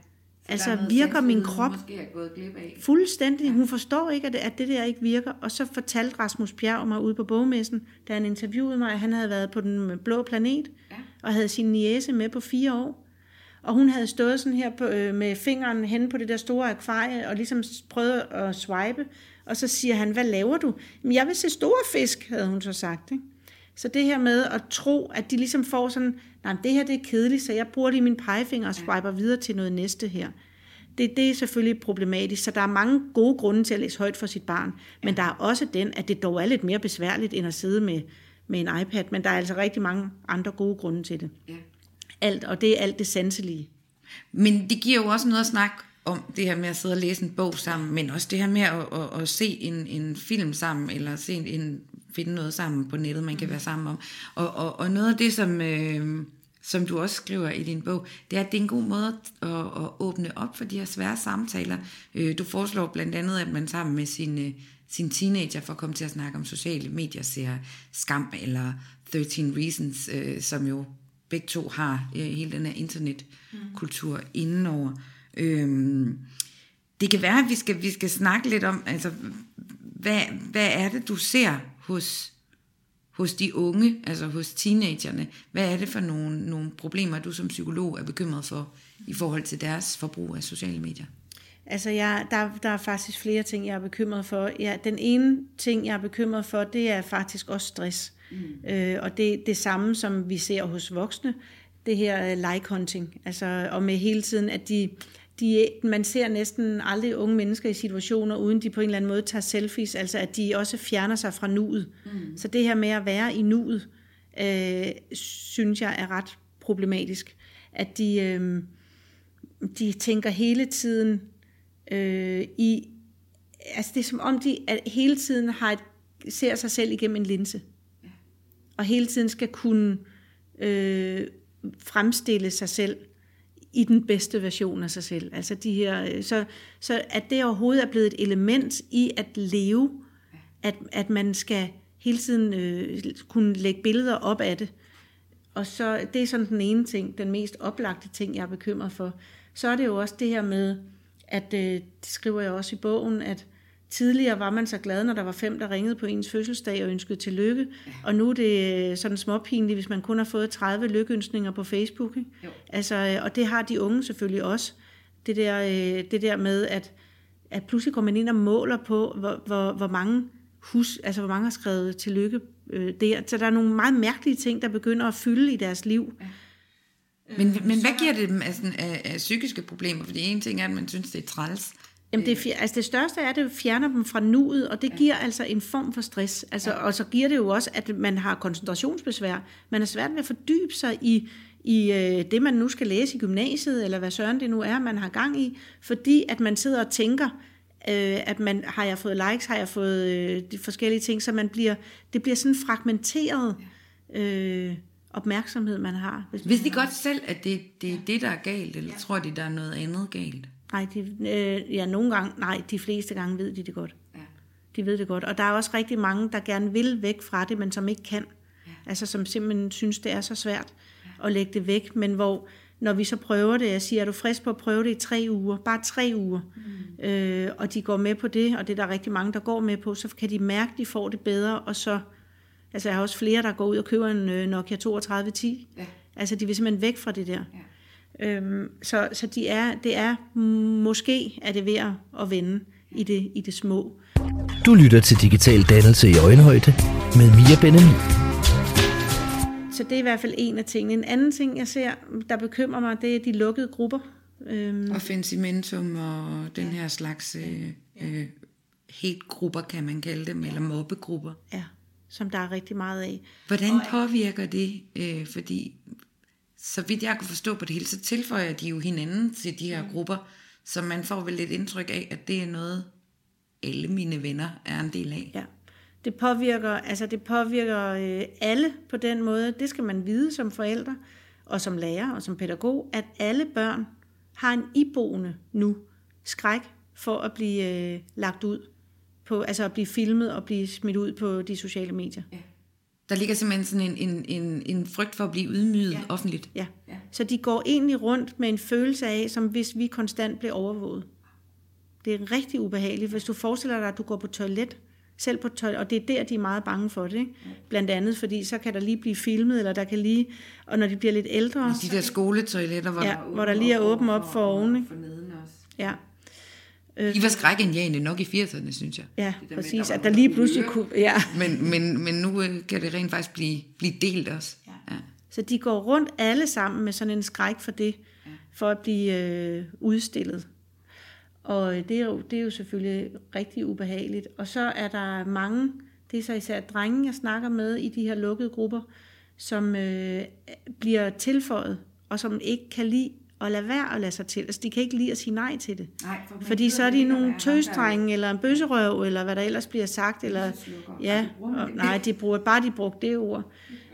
Altså, virker min krop Måske gået glip af. fuldstændig? Hun forstår ikke, at det, at det der ikke virker. Og så fortalte Rasmus Bjerg mig ude på bogmessen, da han interviewede mig, at han havde været på den blå planet, Ja. og havde sin niece med på fire år. Og hun havde stået sådan her på, øh, med fingeren hen på det der store akvarie, og ligesom prøvet at swipe. Og så siger han, hvad laver du? Men jeg vil se store fisk, havde hun så sagt. Ikke? Så det her med at tro, at de ligesom får sådan, nej, det her det er kedeligt, så jeg bruger i min pegefinger og swiper videre til noget næste her. Det, det er selvfølgelig problematisk, så der er mange gode grunde til at læse højt for sit barn, men der er også den, at det dog er lidt mere besværligt, end at sidde med, med en iPad, men der er altså rigtig mange andre gode grunde til det. Ja. Alt, og det er alt det sanselige. Men det giver jo også noget at snakke om det her med at sidde og læse en bog sammen, men også det her med at, at, at se en, en film sammen, eller se en, finde noget sammen på nettet, man kan være sammen om. Og, og, og noget af det, som, øh, som du også skriver i din bog, det er, at det er en god måde at, at, åbne op for de her svære samtaler. Øh, du foreslår blandt andet, at man sammen med sine, sin teenager får komme til at snakke om sociale medier, ser Skam eller 13 Reasons, øh, som jo begge to har øh, hele den her internetkultur mm. indenover. Øhm, det kan være, at vi skal, vi skal snakke lidt om, altså, hvad, hvad er det, du ser hos, hos de unge, altså hos teenagerne? Hvad er det for nogle, nogle problemer, du som psykolog er bekymret for i forhold til deres forbrug af sociale medier? Altså, jeg, der, der er faktisk flere ting, jeg er bekymret for. Ja, den ene ting, jeg er bekymret for, det er faktisk også stress. Mm. Øh, og det det samme, som vi ser hos voksne, det her like hunting. Altså, og med hele tiden, at de, de, man ser næsten aldrig unge mennesker i situationer, uden de på en eller anden måde tager selfies, altså at de også fjerner sig fra nuet. Mm. Så det her med at være i nuet, øh, synes jeg er ret problematisk. At de, øh, de tænker hele tiden øh, i, altså det er som om de at hele tiden har et, ser sig selv igennem en linse. Og hele tiden skal kunne øh, fremstille sig selv i den bedste version af sig selv. Altså de her, øh, så, så at det overhovedet er blevet et element i at leve, at, at man skal hele tiden øh, kunne lægge billeder op af det. Og så det er sådan den ene ting, den mest oplagte ting, jeg er bekymret for. Så er det jo også det her med, at øh, det skriver jeg også i bogen, at tidligere var man så glad, når der var fem, der ringede på ens fødselsdag og ønskede tillykke. Ja. Og nu er det sådan småpinligt, hvis man kun har fået 30 lykkeønsninger på Facebook. Ikke? Altså, øh, og det har de unge selvfølgelig også. Det der, øh, det der med, at, at pludselig går man ind og måler på, hvor, hvor, hvor mange hus, altså hvor mange har skrevet tillykke øh, der. Så der er nogle meget mærkelige ting, der begynder at fylde i deres liv. Ja. Men, men hvad giver det dem af, sådan, af, af psykiske problemer? Fordi en ting er, at man synes, det er træls. Jamen det, er, altså det største er, at det fjerner dem fra nuet, og det ja. giver altså en form for stress. Altså, ja. Og så giver det jo også, at man har koncentrationsbesvær. Man er svært ved at fordybe sig i, i øh, det, man nu skal læse i gymnasiet, eller hvad søren det nu er, man har gang i, fordi at man sidder og tænker, øh, at man har jeg fået likes, har jeg fået øh, de forskellige ting, så man bliver, det bliver sådan fragmenteret øh, opmærksomhed, man har. Hvis, hvis de godt selv, at det, det er det, der er galt, eller ja. tror de, der er noget andet galt? Nej, de, øh, ja, nogle gange, nej, de fleste gange ved de det godt. Ja. De ved det godt. Og der er også rigtig mange, der gerne vil væk fra det, men som ikke kan. Ja. Altså som simpelthen synes, det er så svært ja. at lægge det væk, men hvor når vi så prøver det, jeg siger, er du frisk på at prøve det i tre uger? Bare tre uger. Mm. Øh, og de går med på det, og det er der rigtig mange, der går med på, så kan de mærke, at de får det bedre, og så, altså jeg har også flere, der går ud og køber en øh, Nokia 3210. Ja. Altså de vil simpelthen væk fra det der. Ja. Øhm, så så de er, det er måske er det ved at vende i det, i det små. Du lytter til Digital Dannelse i Øjenhøjde med Mia Benjamin. Så det er i hvert fald en af tingene. En anden ting, jeg ser, der bekymrer mig, det er de lukkede grupper. Øhm. Offensimentum og den her slags øh, øh, hate-grupper, kan man kalde dem, eller mobbegrupper. Ja, som der er rigtig meget af. Hvordan påvirker det? Øh, fordi så vidt jeg kunne forstå på det hele, så tilføjer de jo hinanden til de her grupper, så man får vel lidt indtryk af, at det er noget, alle mine venner er en del af. Ja. Det påvirker, altså det påvirker øh, alle på den måde. Det skal man vide som forældre og som lærer og som pædagog, at alle børn har en iboende nu skræk for at blive øh, lagt ud på, altså at blive filmet og blive smidt ud på de sociale medier. Ja. Der ligger simpelthen sådan en, en, en, en frygt for at blive ydmyget Ja. offentligt. Ja. ja. Så de går egentlig rundt med en følelse af, som hvis vi konstant bliver overvåget. Det er rigtig ubehageligt. Hvis du forestiller dig, at du går på toilet, selv på toilet, og det er der, de er meget bange for det. Ikke? Blandt andet, fordi så kan der lige blive filmet, eller der kan lige, og når de bliver lidt ældre, De der skoletoiletter, hvor ja, hvor der lige er åben op for oven. Ikke? Ja, De var skrækindjagende nok i 80'erne, synes jeg. ja præcis. At der lige pludselig kunne... Ja. Men, men, men nu øh, kan det rent faktisk blive, blive delt også. Ja. Så de går rundt alle sammen med sådan en skræk for det, for at blive øh, udstillet. Og det er, jo, det er jo selvfølgelig rigtig ubehageligt. Og så er der mange, det er så især drenge, jeg snakker med i de her lukkede grupper, som øh, bliver tilføjet, og som ikke kan lide at lade være at lade sig til. Altså, de kan ikke lide at sige nej til det. Nej, for Fordi så er de nogle tøsdrenge, eller en bøsserøv, eller hvad der ellers bliver sagt. Eller, ja, og, nej, de bruger, bare de brugte det ord.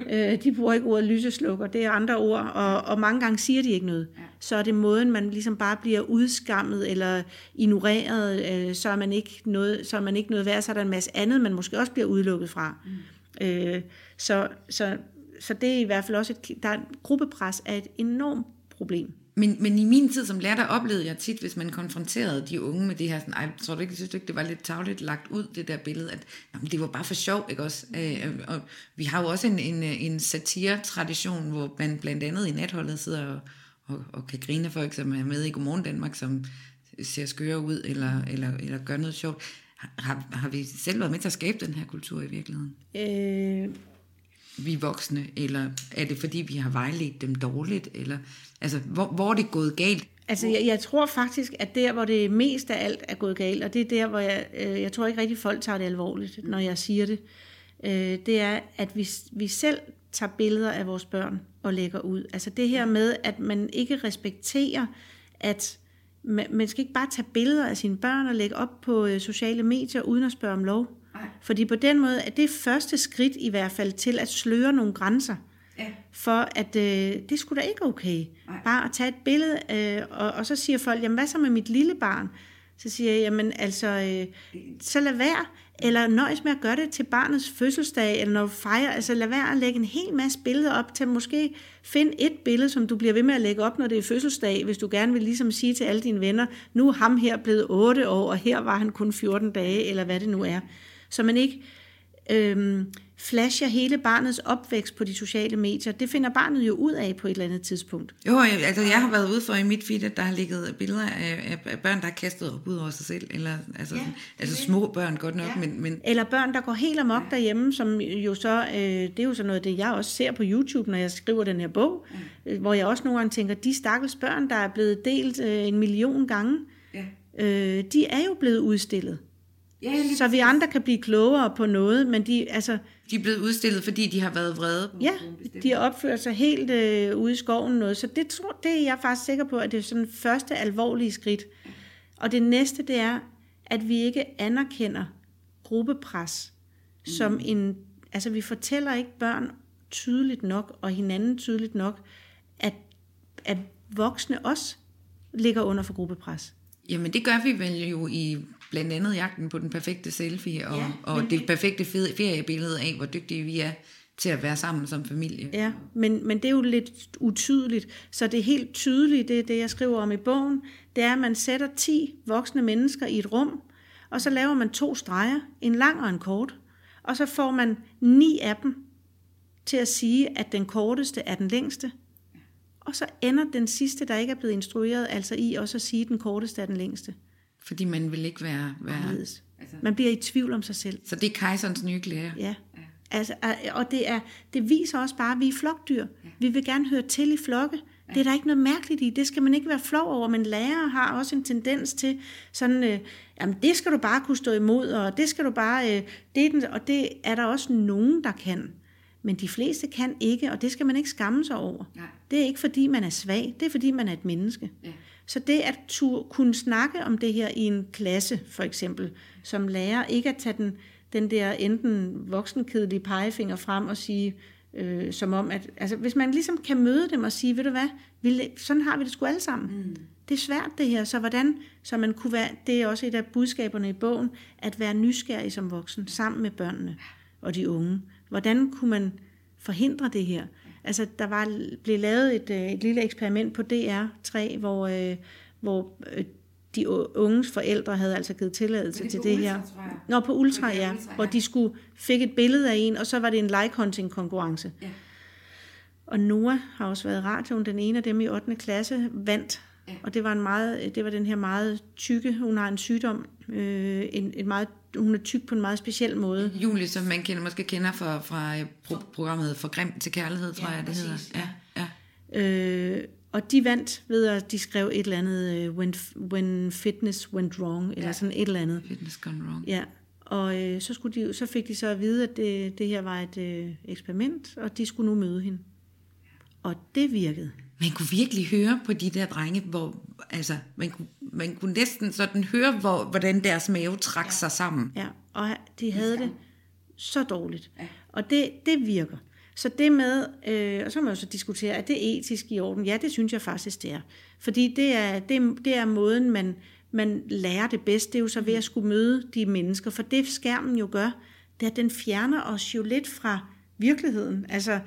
Øh, de bruger ikke ordet lyseslukker, det er andre ord, og, og mange gange siger de ikke noget. Så er det måden, man ligesom bare bliver udskammet eller ignoreret, øh, så, er man ikke noget, så er man ikke noget værd, så er der en masse andet, man måske også bliver udelukket fra. Mm. Øh, så, så, så det er i hvert fald også et, der er, gruppepres er et enormt problem. Men, men i min tid som lærer, der oplevede jeg tit, hvis man konfronterede de unge med det her, sådan, ej, tror du ikke, synes du ikke, det var lidt tavligt lagt ud, det der billede, at jamen, det var bare for sjov, ikke også? Øh, øh, og vi har jo også en, en, en satire-tradition, hvor man blandt andet i natholdet sidder og, og, og kan grine af folk, som er med i Godmorgen Danmark, som ser skøre ud, eller, eller, eller gør noget sjovt. Har, har vi selv været med til at skabe den her kultur i virkeligheden? Øh, vi voksne, eller er det fordi, vi har vejledt dem dårligt, eller altså, hvor, hvor er det gået galt? Altså, jeg, jeg tror faktisk, at der, hvor det mest af alt er gået galt, og det er der, hvor jeg, øh, jeg tror ikke rigtig, folk tager det alvorligt, når jeg siger det, øh, det er, at vi, vi selv tager billeder af vores børn og lægger ud. Altså det her med, at man ikke respekterer, at man, man skal ikke bare tage billeder af sine børn og lægge op på øh, sociale medier, uden at spørge om lov. Fordi på den måde er det første skridt i hvert fald til at sløre nogle grænser Ja. for at øh, det skulle da ikke okay. Bare at tage et billede, øh, og, og så siger folk, jamen hvad så med mit lille barn? Så siger jeg, jamen altså, øh, så lad være, eller nøjes med at gøre det til barnets fødselsdag, eller når du fejrer, altså lad være at lægge en hel masse billeder op til måske find et billede, som du bliver ved med at lægge op, når det er fødselsdag, hvis du gerne vil ligesom sige til alle dine venner, nu er ham her blevet 8 år, og her var han kun 14 dage, eller hvad det nu er. Så man ikke øhm, flasher hele barnets opvækst på de sociale medier. Det finder barnet jo ud af på et eller andet tidspunkt. Jo, jeg, altså jeg har været ude for i mit feed, at der har ligget billeder af, af, børn, der har kastet op ud over sig selv, eller altså, ja, altså små børn godt nok, ja. men, men Eller børn, der går helt amok ja. derhjemme, som jo så, øh, det er jo så noget det, jeg også ser på YouTube, når jeg skriver den her bog, ja. hvor jeg også nogle gange tænker, de stakkels børn, der er blevet delt øh, en million gange, ja. øh, de er jo blevet udstillet. Ja, lige Så vi andre kan blive klogere på noget, men de, altså, de er blevet udstillet, fordi de har været vrede. Ja, de har opført sig helt øh, ude i skoven noget. Så det, tror, det er jeg faktisk sikker på, at det er sådan første alvorlige skridt. Og det næste, det er, at vi ikke anerkender gruppepres mm. som en... Altså, vi fortæller ikke børn tydeligt nok, og hinanden tydeligt nok, at, at voksne også ligger under for gruppepres. Jamen det gør vi vel jo i blandt andet jagten på den perfekte selfie, og, Ja, og det det- perfekte feriebillede af, hvor dygtige vi er til at være sammen som familie. Ja, men, men det er jo lidt utydeligt. Så det er helt tydeligt, det er det, jeg skriver om i bogen, det er, at man sætter 10 voksne mennesker i et rum, og så laver man to streger, en lang og en kort, og så får man ni af dem til at sige, at den korteste er den længste. Og så ender den sidste, der ikke er blevet instrueret, altså i også at sige, at den korteste er den længste. Fordi man vil ikke være... være Anderledes. Man bliver i tvivl om sig selv. så det er kejserens nye klæder. Ja. Altså, og det, er, det viser også bare, at vi er flokdyr. Vi vil gerne høre til i flokke. Det er der ikke noget mærkeligt i. Det skal man ikke være flov over. Men lærere har også en tendens til sådan, øh, jamen det skal du bare kunne stå imod, og det skal du bare, øh, det er den, og det er der også nogen, der kan. Men de fleste kan ikke, og det skal man ikke skamme sig over. Nej. Det er ikke fordi, man er svag, det er fordi, man er et menneske. Ja. Så det at tur, kunne snakke om det her i en klasse, for eksempel, som lærer, ikke at tage den, den der enten voksenkedelige pegefinger frem og sige, øh, som om, at altså, hvis man ligesom kan møde dem og sige, ved du hvad, vi, sådan har vi det sgu alle sammen. Mm. Det er svært det her, så hvordan, så man kunne være, det er også et af budskaberne i bogen, at være nysgerrig som voksen, sammen med børnene og de unge. Hvordan kunne man forhindre det her? Altså, der var, blev lavet et, øh, et lille eksperiment på DR3, hvor, øh, hvor øh, de unges forældre havde altså givet tilladelse det til det Ultra, her. Nå, på Ultra, ja. Ultra, Hvor ja. de skulle fik et billede af en, og så var det en like-hunting konkurrence. Ja. Og Noah har også været i radioen. Den ene af dem i 8. klasse vandt. Ja. Og det var, en meget, det var den her meget tykke, hun har en sygdom, øh, en, et meget, hun er tyk på en meget speciel måde. Julie, som man kender, måske kender fra, fra øh, pro- programmet For Grim til Kærlighed, tror Ja, jeg, det præcis, hedder. Ja, ja. Øh, og de vandt ved, at de skrev et eller andet, øh, when, when fitness went wrong, eller Ja. sådan et eller andet. Fitness gone wrong. Ja, og øh, så, skulle de, så fik de så at vide, at det, det her var et øh, eksperiment, og de skulle nu møde hende. Og det virkede. Man kunne virkelig høre på de der drenge, hvor, altså, man kunne, man kunne næsten sådan høre, hvor, hvordan deres mave trak ja. sig sammen. Ja, og de havde det så dårligt. Ja. Og det, det virker. Så det med, øh, og så må man jo så diskutere, er det etisk i orden? Ja, det synes jeg faktisk, det er. Fordi det er, det, det er måden, man, man lærer det bedst. Det er jo så ved at skulle møde de mennesker. For det skærmen jo gør, det er, at den fjerner os jo lidt fra virkeligheden. Altså,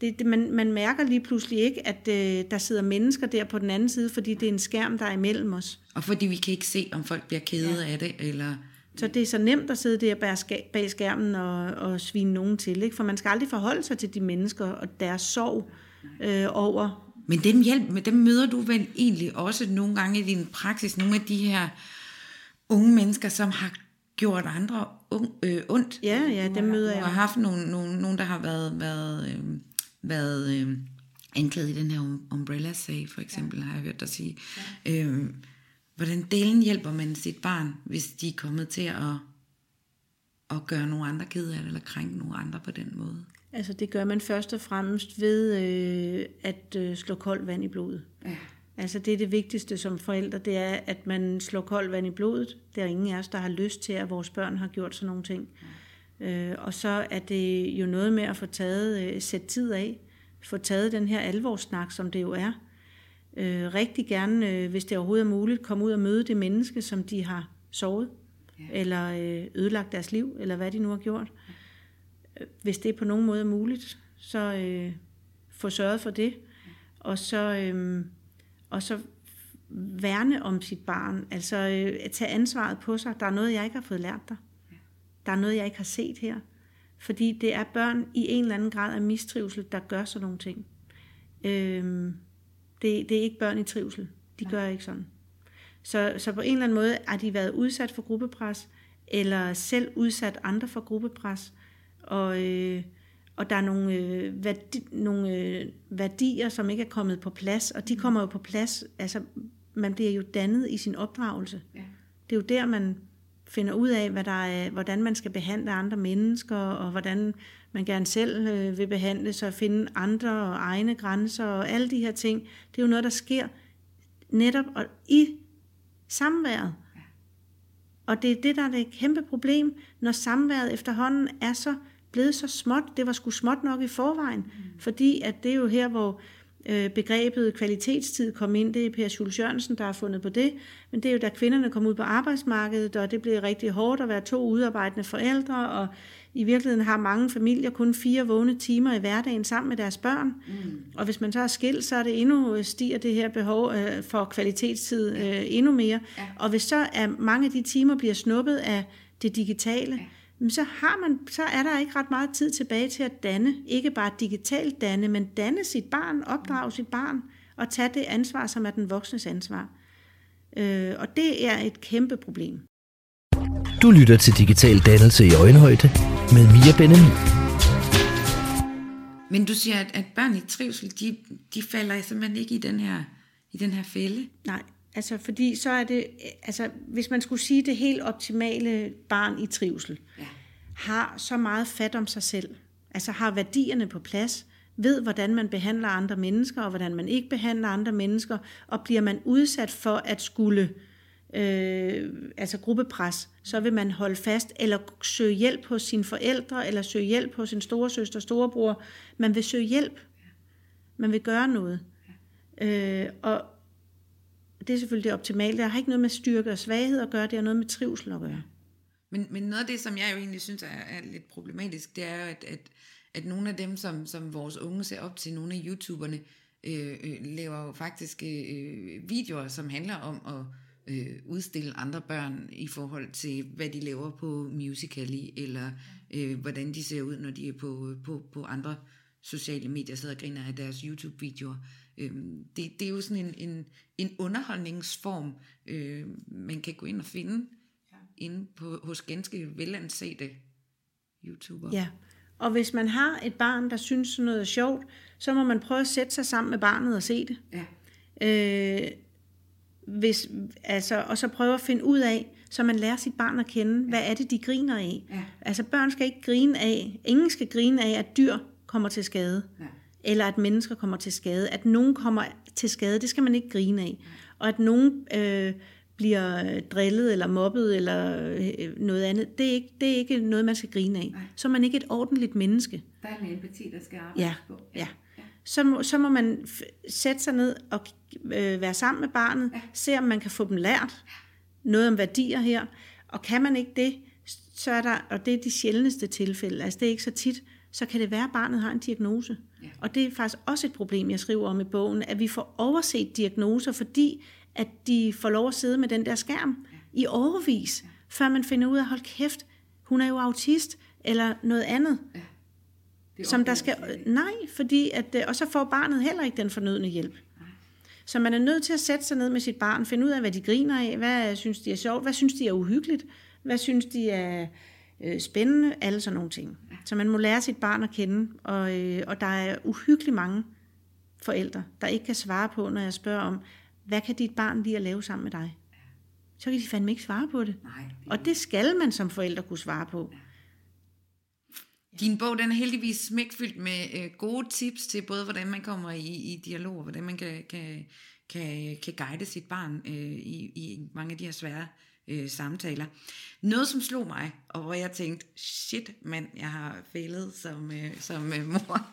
det, det, man, man mærker lige pludselig ikke, at øh, der sidder mennesker der på den anden side, fordi det er en skærm, der er imellem os. Og fordi vi kan ikke se, om folk bliver kede ja. af det, eller... Så det er så nemt at sidde der bag skærmen og, og svine nogen til, ikke? for man skal aldrig forholde sig til de mennesker og deres sorg øh, over. Men dem, hjælp, men dem møder du vel egentlig også nogle gange i din praksis, nogle af de her unge mennesker, som har gjort andre ung, øh, ondt. Ja, ja, dem møder Du har jeg. haft nogle, nogle, nogle der har været, været, øh, været øh, anklaget i den her um- umbrella-sag, for eksempel, ja. har jeg hørt dig sige. Ja. Øh, hvordan delen hjælper man sit barn, hvis de er kommet til at, at gøre nogle andre ked af det, eller krænke nogle andre på den måde? Altså det gør man først og fremmest ved øh, at øh, slå koldt vand i blodet. Ja. Altså det er det vigtigste som forældre, det er, at man slår koldt vand i blodet. Der er ingen af os, der har lyst til, at vores børn har gjort sådan nogle ting. Øh, og så er det jo noget med at få taget, øh, sætte tid af, få taget den her alvorssnak, som det jo er. Øh, rigtig gerne, øh, hvis det overhovedet er muligt, komme ud og møde det menneske, som de har sovet, ja. eller øh, ødelagt deres liv, eller hvad de nu har gjort. Hvis det på nogen måde er muligt, så øh, få sørget for det. Og så, øh, og så værne om sit barn. Altså øh, at tage ansvaret på sig. Der er noget, jeg ikke har fået lært dig. Der er noget, jeg ikke har set her. Fordi det er børn i en eller anden grad af mistrivsel, der gør sådan nogle ting. Øhm, det, det er ikke børn i trivsel. De gør ikke sådan. Så, så på en eller anden måde har de været udsat for gruppepres, eller selv udsat andre for gruppepres. Og, øh, og der er nogle, øh, værdi, nogle øh, værdier, som ikke er kommet på plads, og de kommer jo på plads. Altså, man bliver jo dannet i sin opdragelse. Ja. Det er jo der, man finder ud af, hvad der er, hvordan man skal behandle andre mennesker, og hvordan man gerne selv øh, vil behandle sig, finde andre og egne grænser, og alle de her ting. Det er jo noget, der sker netop og i samværet. Og det er det, der er det kæmpe problem, når samværet efterhånden er så blevet så småt. Det var sgu småt nok i forvejen, mm. fordi at det er jo her, hvor begrebet kvalitetstid kom ind. Det er Per Jules Jørgensen, der har fundet på det. Men det er jo, da kvinderne kom ud på arbejdsmarkedet, og det blev rigtig hårdt at være to udarbejdende forældre, og i virkeligheden har mange familier kun fire vågne timer i hverdagen sammen med deres børn. Mm. Og hvis man så er skilt, så er det endnu stiger det her behov øh, for kvalitetstid øh, endnu mere. Ja. Og hvis så er mange af de timer bliver snuppet af det digitale, ja. Så, har man, så er der ikke ret meget tid tilbage til at danne. Ikke bare digitalt danne, men danne sit barn, opdrage sit barn, og tage det ansvar, som er den voksnes ansvar. Øh, og det er et kæmpe problem. Du lytter til Digital Dannelse i Øjenhøjde med Mia Benjamin. Men du siger, at, at børn i trivsel, de, de falder simpelthen ikke i den her, i den her fælde. Nej, altså fordi så er det, altså hvis man skulle sige det helt optimale barn i trivsel, Ja. har så meget fat om sig selv. altså har værdierne på plads, ved, hvordan man behandler andre mennesker, og hvordan man ikke behandler andre mennesker, og bliver man udsat for at skulle øh, altså gruppepres, så vil man holde fast, eller søge hjælp hos sine forældre, eller søge hjælp hos sin storesøster, storebror. Man vil søge hjælp. Man vil gøre noget. Øh, og det er selvfølgelig det optimale. Det har ikke noget med styrke og svaghed at gøre, det har noget med trivsel at gøre. Men, men noget af det, som jeg jo egentlig synes er, er lidt problematisk, det er jo, at, at, at nogle af dem, som, som vores unge ser op til, nogle af YouTuberne, øh, øh, laver jo faktisk øh, videoer, som handler om at øh, udstille andre børn i forhold til, hvad de laver på Musical.ly, eller øh, hvordan de ser ud, når de er på, på, på andre sociale medier, sidder og griner af deres YouTube-videoer. Øh, det, det er jo sådan en, en, en underholdningsform, øh, man kan gå ind og finde ja. inde på, hos ganske velansete YouTubere. Ja, og hvis man har et barn, der synes sådan noget er sjovt, så må man prøve at sætte sig sammen med barnet og se det. Ja. Øh, hvis, altså, og så prøve at finde ud af, så man lærer sit barn at kende, hvad er det, de griner af. Ja. Altså børn skal ikke grine af, ingen skal grine af, at dyr kommer til skade, Ja. Eller at mennesker kommer til skade. At nogen kommer til skade, det skal man ikke grine af. Og at nogen øh, bliver drillet eller mobbet eller øh, noget andet, det er, ikke, det er ikke noget, man skal grine af. Nej. Så er man ikke et ordentligt menneske. Der er en empati, der skal arbejdes Ja, på. ja. Så må, så må man f- sætte sig ned og øh, være sammen med barnet, ja. se om man kan få dem lært noget om værdier her, og kan man ikke det, så er der, og det er de sjældneste tilfælde, altså det er ikke så tit, så kan det være, at barnet har en diagnose. Ja. Og det er faktisk også et problem, jeg skriver om i bogen, at vi får overset diagnoser, fordi at de får lov at sidde med den der skærm ja. i overvis, ja. før man finder ud af, hold kæft, hun er jo autist, eller noget andet. Det Som der skal, nej, fordi at, øh, og så får barnet heller ikke den fornødne hjælp. Så man er nødt til at sætte sig ned med sit barn, finde ud af, hvad de griner af, hvad synes de er sjovt, hvad synes de er uhyggeligt, hvad synes de er øh, spændende, alle sådan nogle ting. Så man må lære sit barn at kende, og, øh, og der er uhyggeligt mange forældre, der ikke kan svare på, når jeg spørger om, hvad kan dit barn lide at lave sammen med dig? Så kan de fandme ikke svare på det. Nej, det Og det skal man som forældre kunne svare på. Din bog den er heldigvis smækfyldt med øh, gode tips til både, hvordan man kommer i, i dialog, og hvordan man kan, kan, kan, kan guide sit barn øh, i, i mange af de her svære øh, samtaler. Noget, som slog mig, og hvor jeg tænkte, shit mand, jeg har fejlet som, øh, som øh, mor,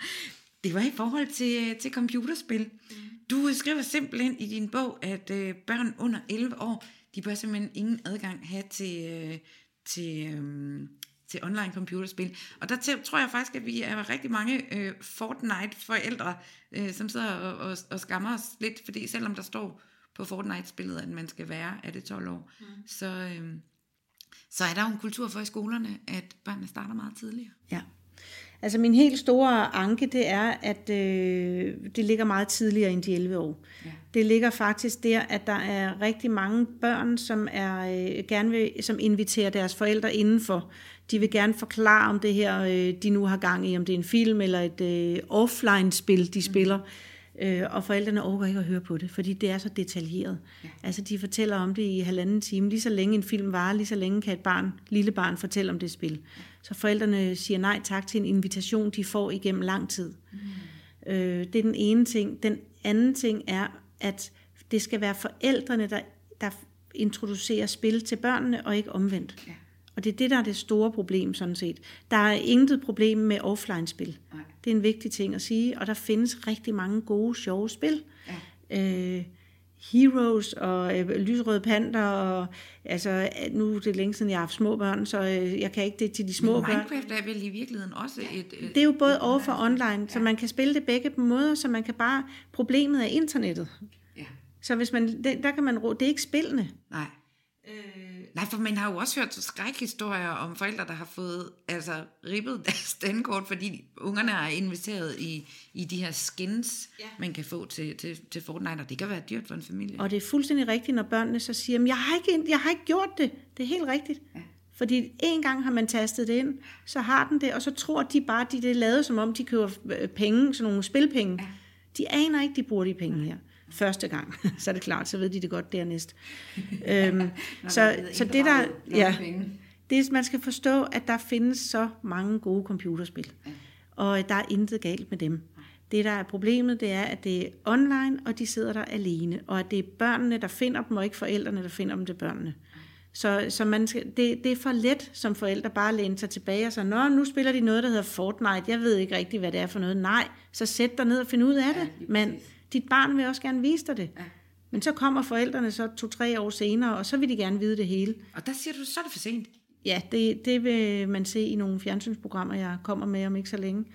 det var i forhold til, øh, til computerspil. Mm. Du skriver simpelthen i din bog, at øh, børn under 11 år, de bør simpelthen ingen adgang have til, øh, til, øh, til online computerspil. Og der til, tror jeg faktisk, at vi er rigtig mange øh, Fortnite-forældre, øh, som sidder og, og, og skammer os lidt, fordi selvom der står på Fortnite-spillet, at man skal være, er det 12 år, mm. så, øh, så er der jo en kultur for i skolerne, at børnene starter meget tidligere. Ja. Altså min helt store anke, det er, at øh, det ligger meget tidligere end de 11 år. Ja. Det ligger faktisk der, at der er rigtig mange børn, som er øh, gerne vil, som inviterer deres forældre indenfor. De vil gerne forklare om det her, øh, de nu har gang i, om det er en film eller et øh, offline-spil, de spiller. Øh, og forældrene overgår ikke at høre på det, fordi det er så detaljeret. Ja. Altså de fortæller om det i halvanden time. Lige så længe en film varer, lige så længe kan et barn, lille barn fortælle om det spil. Så forældrene siger nej tak til en invitation, de får igennem lang tid. Mm. Øh, det er den ene ting. Den anden ting er, at det skal være forældrene, der, der introducerer spil til børnene, og ikke omvendt. Ja. Og det er det, der er det store problem sådan set. Der er intet problem med offline-spil. Nej. Det er en vigtig ting at sige, og der findes rigtig mange gode, sjove spil. Ja. Øh, Heroes og øh, Lysrøde Panter, og altså, nu er det længe siden, jeg har haft små børn, så øh, jeg kan ikke det til de små børn. Minecraft er vel i virkeligheden også et... et Det er jo både over for online, så man kan spille det begge måder, så man kan bare... Problemet er internettet. Ja. Så hvis man, det, der kan man det er ikke spillene. Nej. Nej, for man har jo også hørt skrækhistorier om forældre, der har fået altså, ribbet deres dankort, fordi ungerne er investeret i, i de her skins, ja. man kan få til, til, til Fortnite, og det kan være dyrt for en familie. Og det er fuldstændig rigtigt, når børnene så siger, "Men jeg har ikke, jeg har ikke gjort det. Det er helt rigtigt. Ja. Fordi en gang har man tastet det ind, så har den det, og så tror de bare, de det er lavet, som om de køber øh, penge, sådan nogle spilpenge. Ja. De aner ikke, de bruger de penge her. Første gang, så er det klart, så ved de det godt dernæst. øhm, så, så det der, ja, det, man skal forstå, at der findes så mange gode computerspil. og der er intet galt med dem. Det, der er problemet, det er, at det er online, og de sidder der alene, og at det er børnene, der finder dem, og ikke forældrene, der finder dem til børnene. Så, så man skal, det, det er for let som forældre bare at læne sig tilbage og sige, Nå, nu spiller de noget, der hedder Fortnite. Jeg ved ikke rigtig, hvad det er for noget. Nej, så sæt dig ned og find ud af det. Men dit barn vil også gerne vise dig det. Men så kommer forældrene så to-tre år senere, og så vil de gerne vide det hele. Og der siger du, så er det for sent. Ja, det, det vil man se i nogle fjernsynsprogrammer, jeg kommer med om ikke så længe.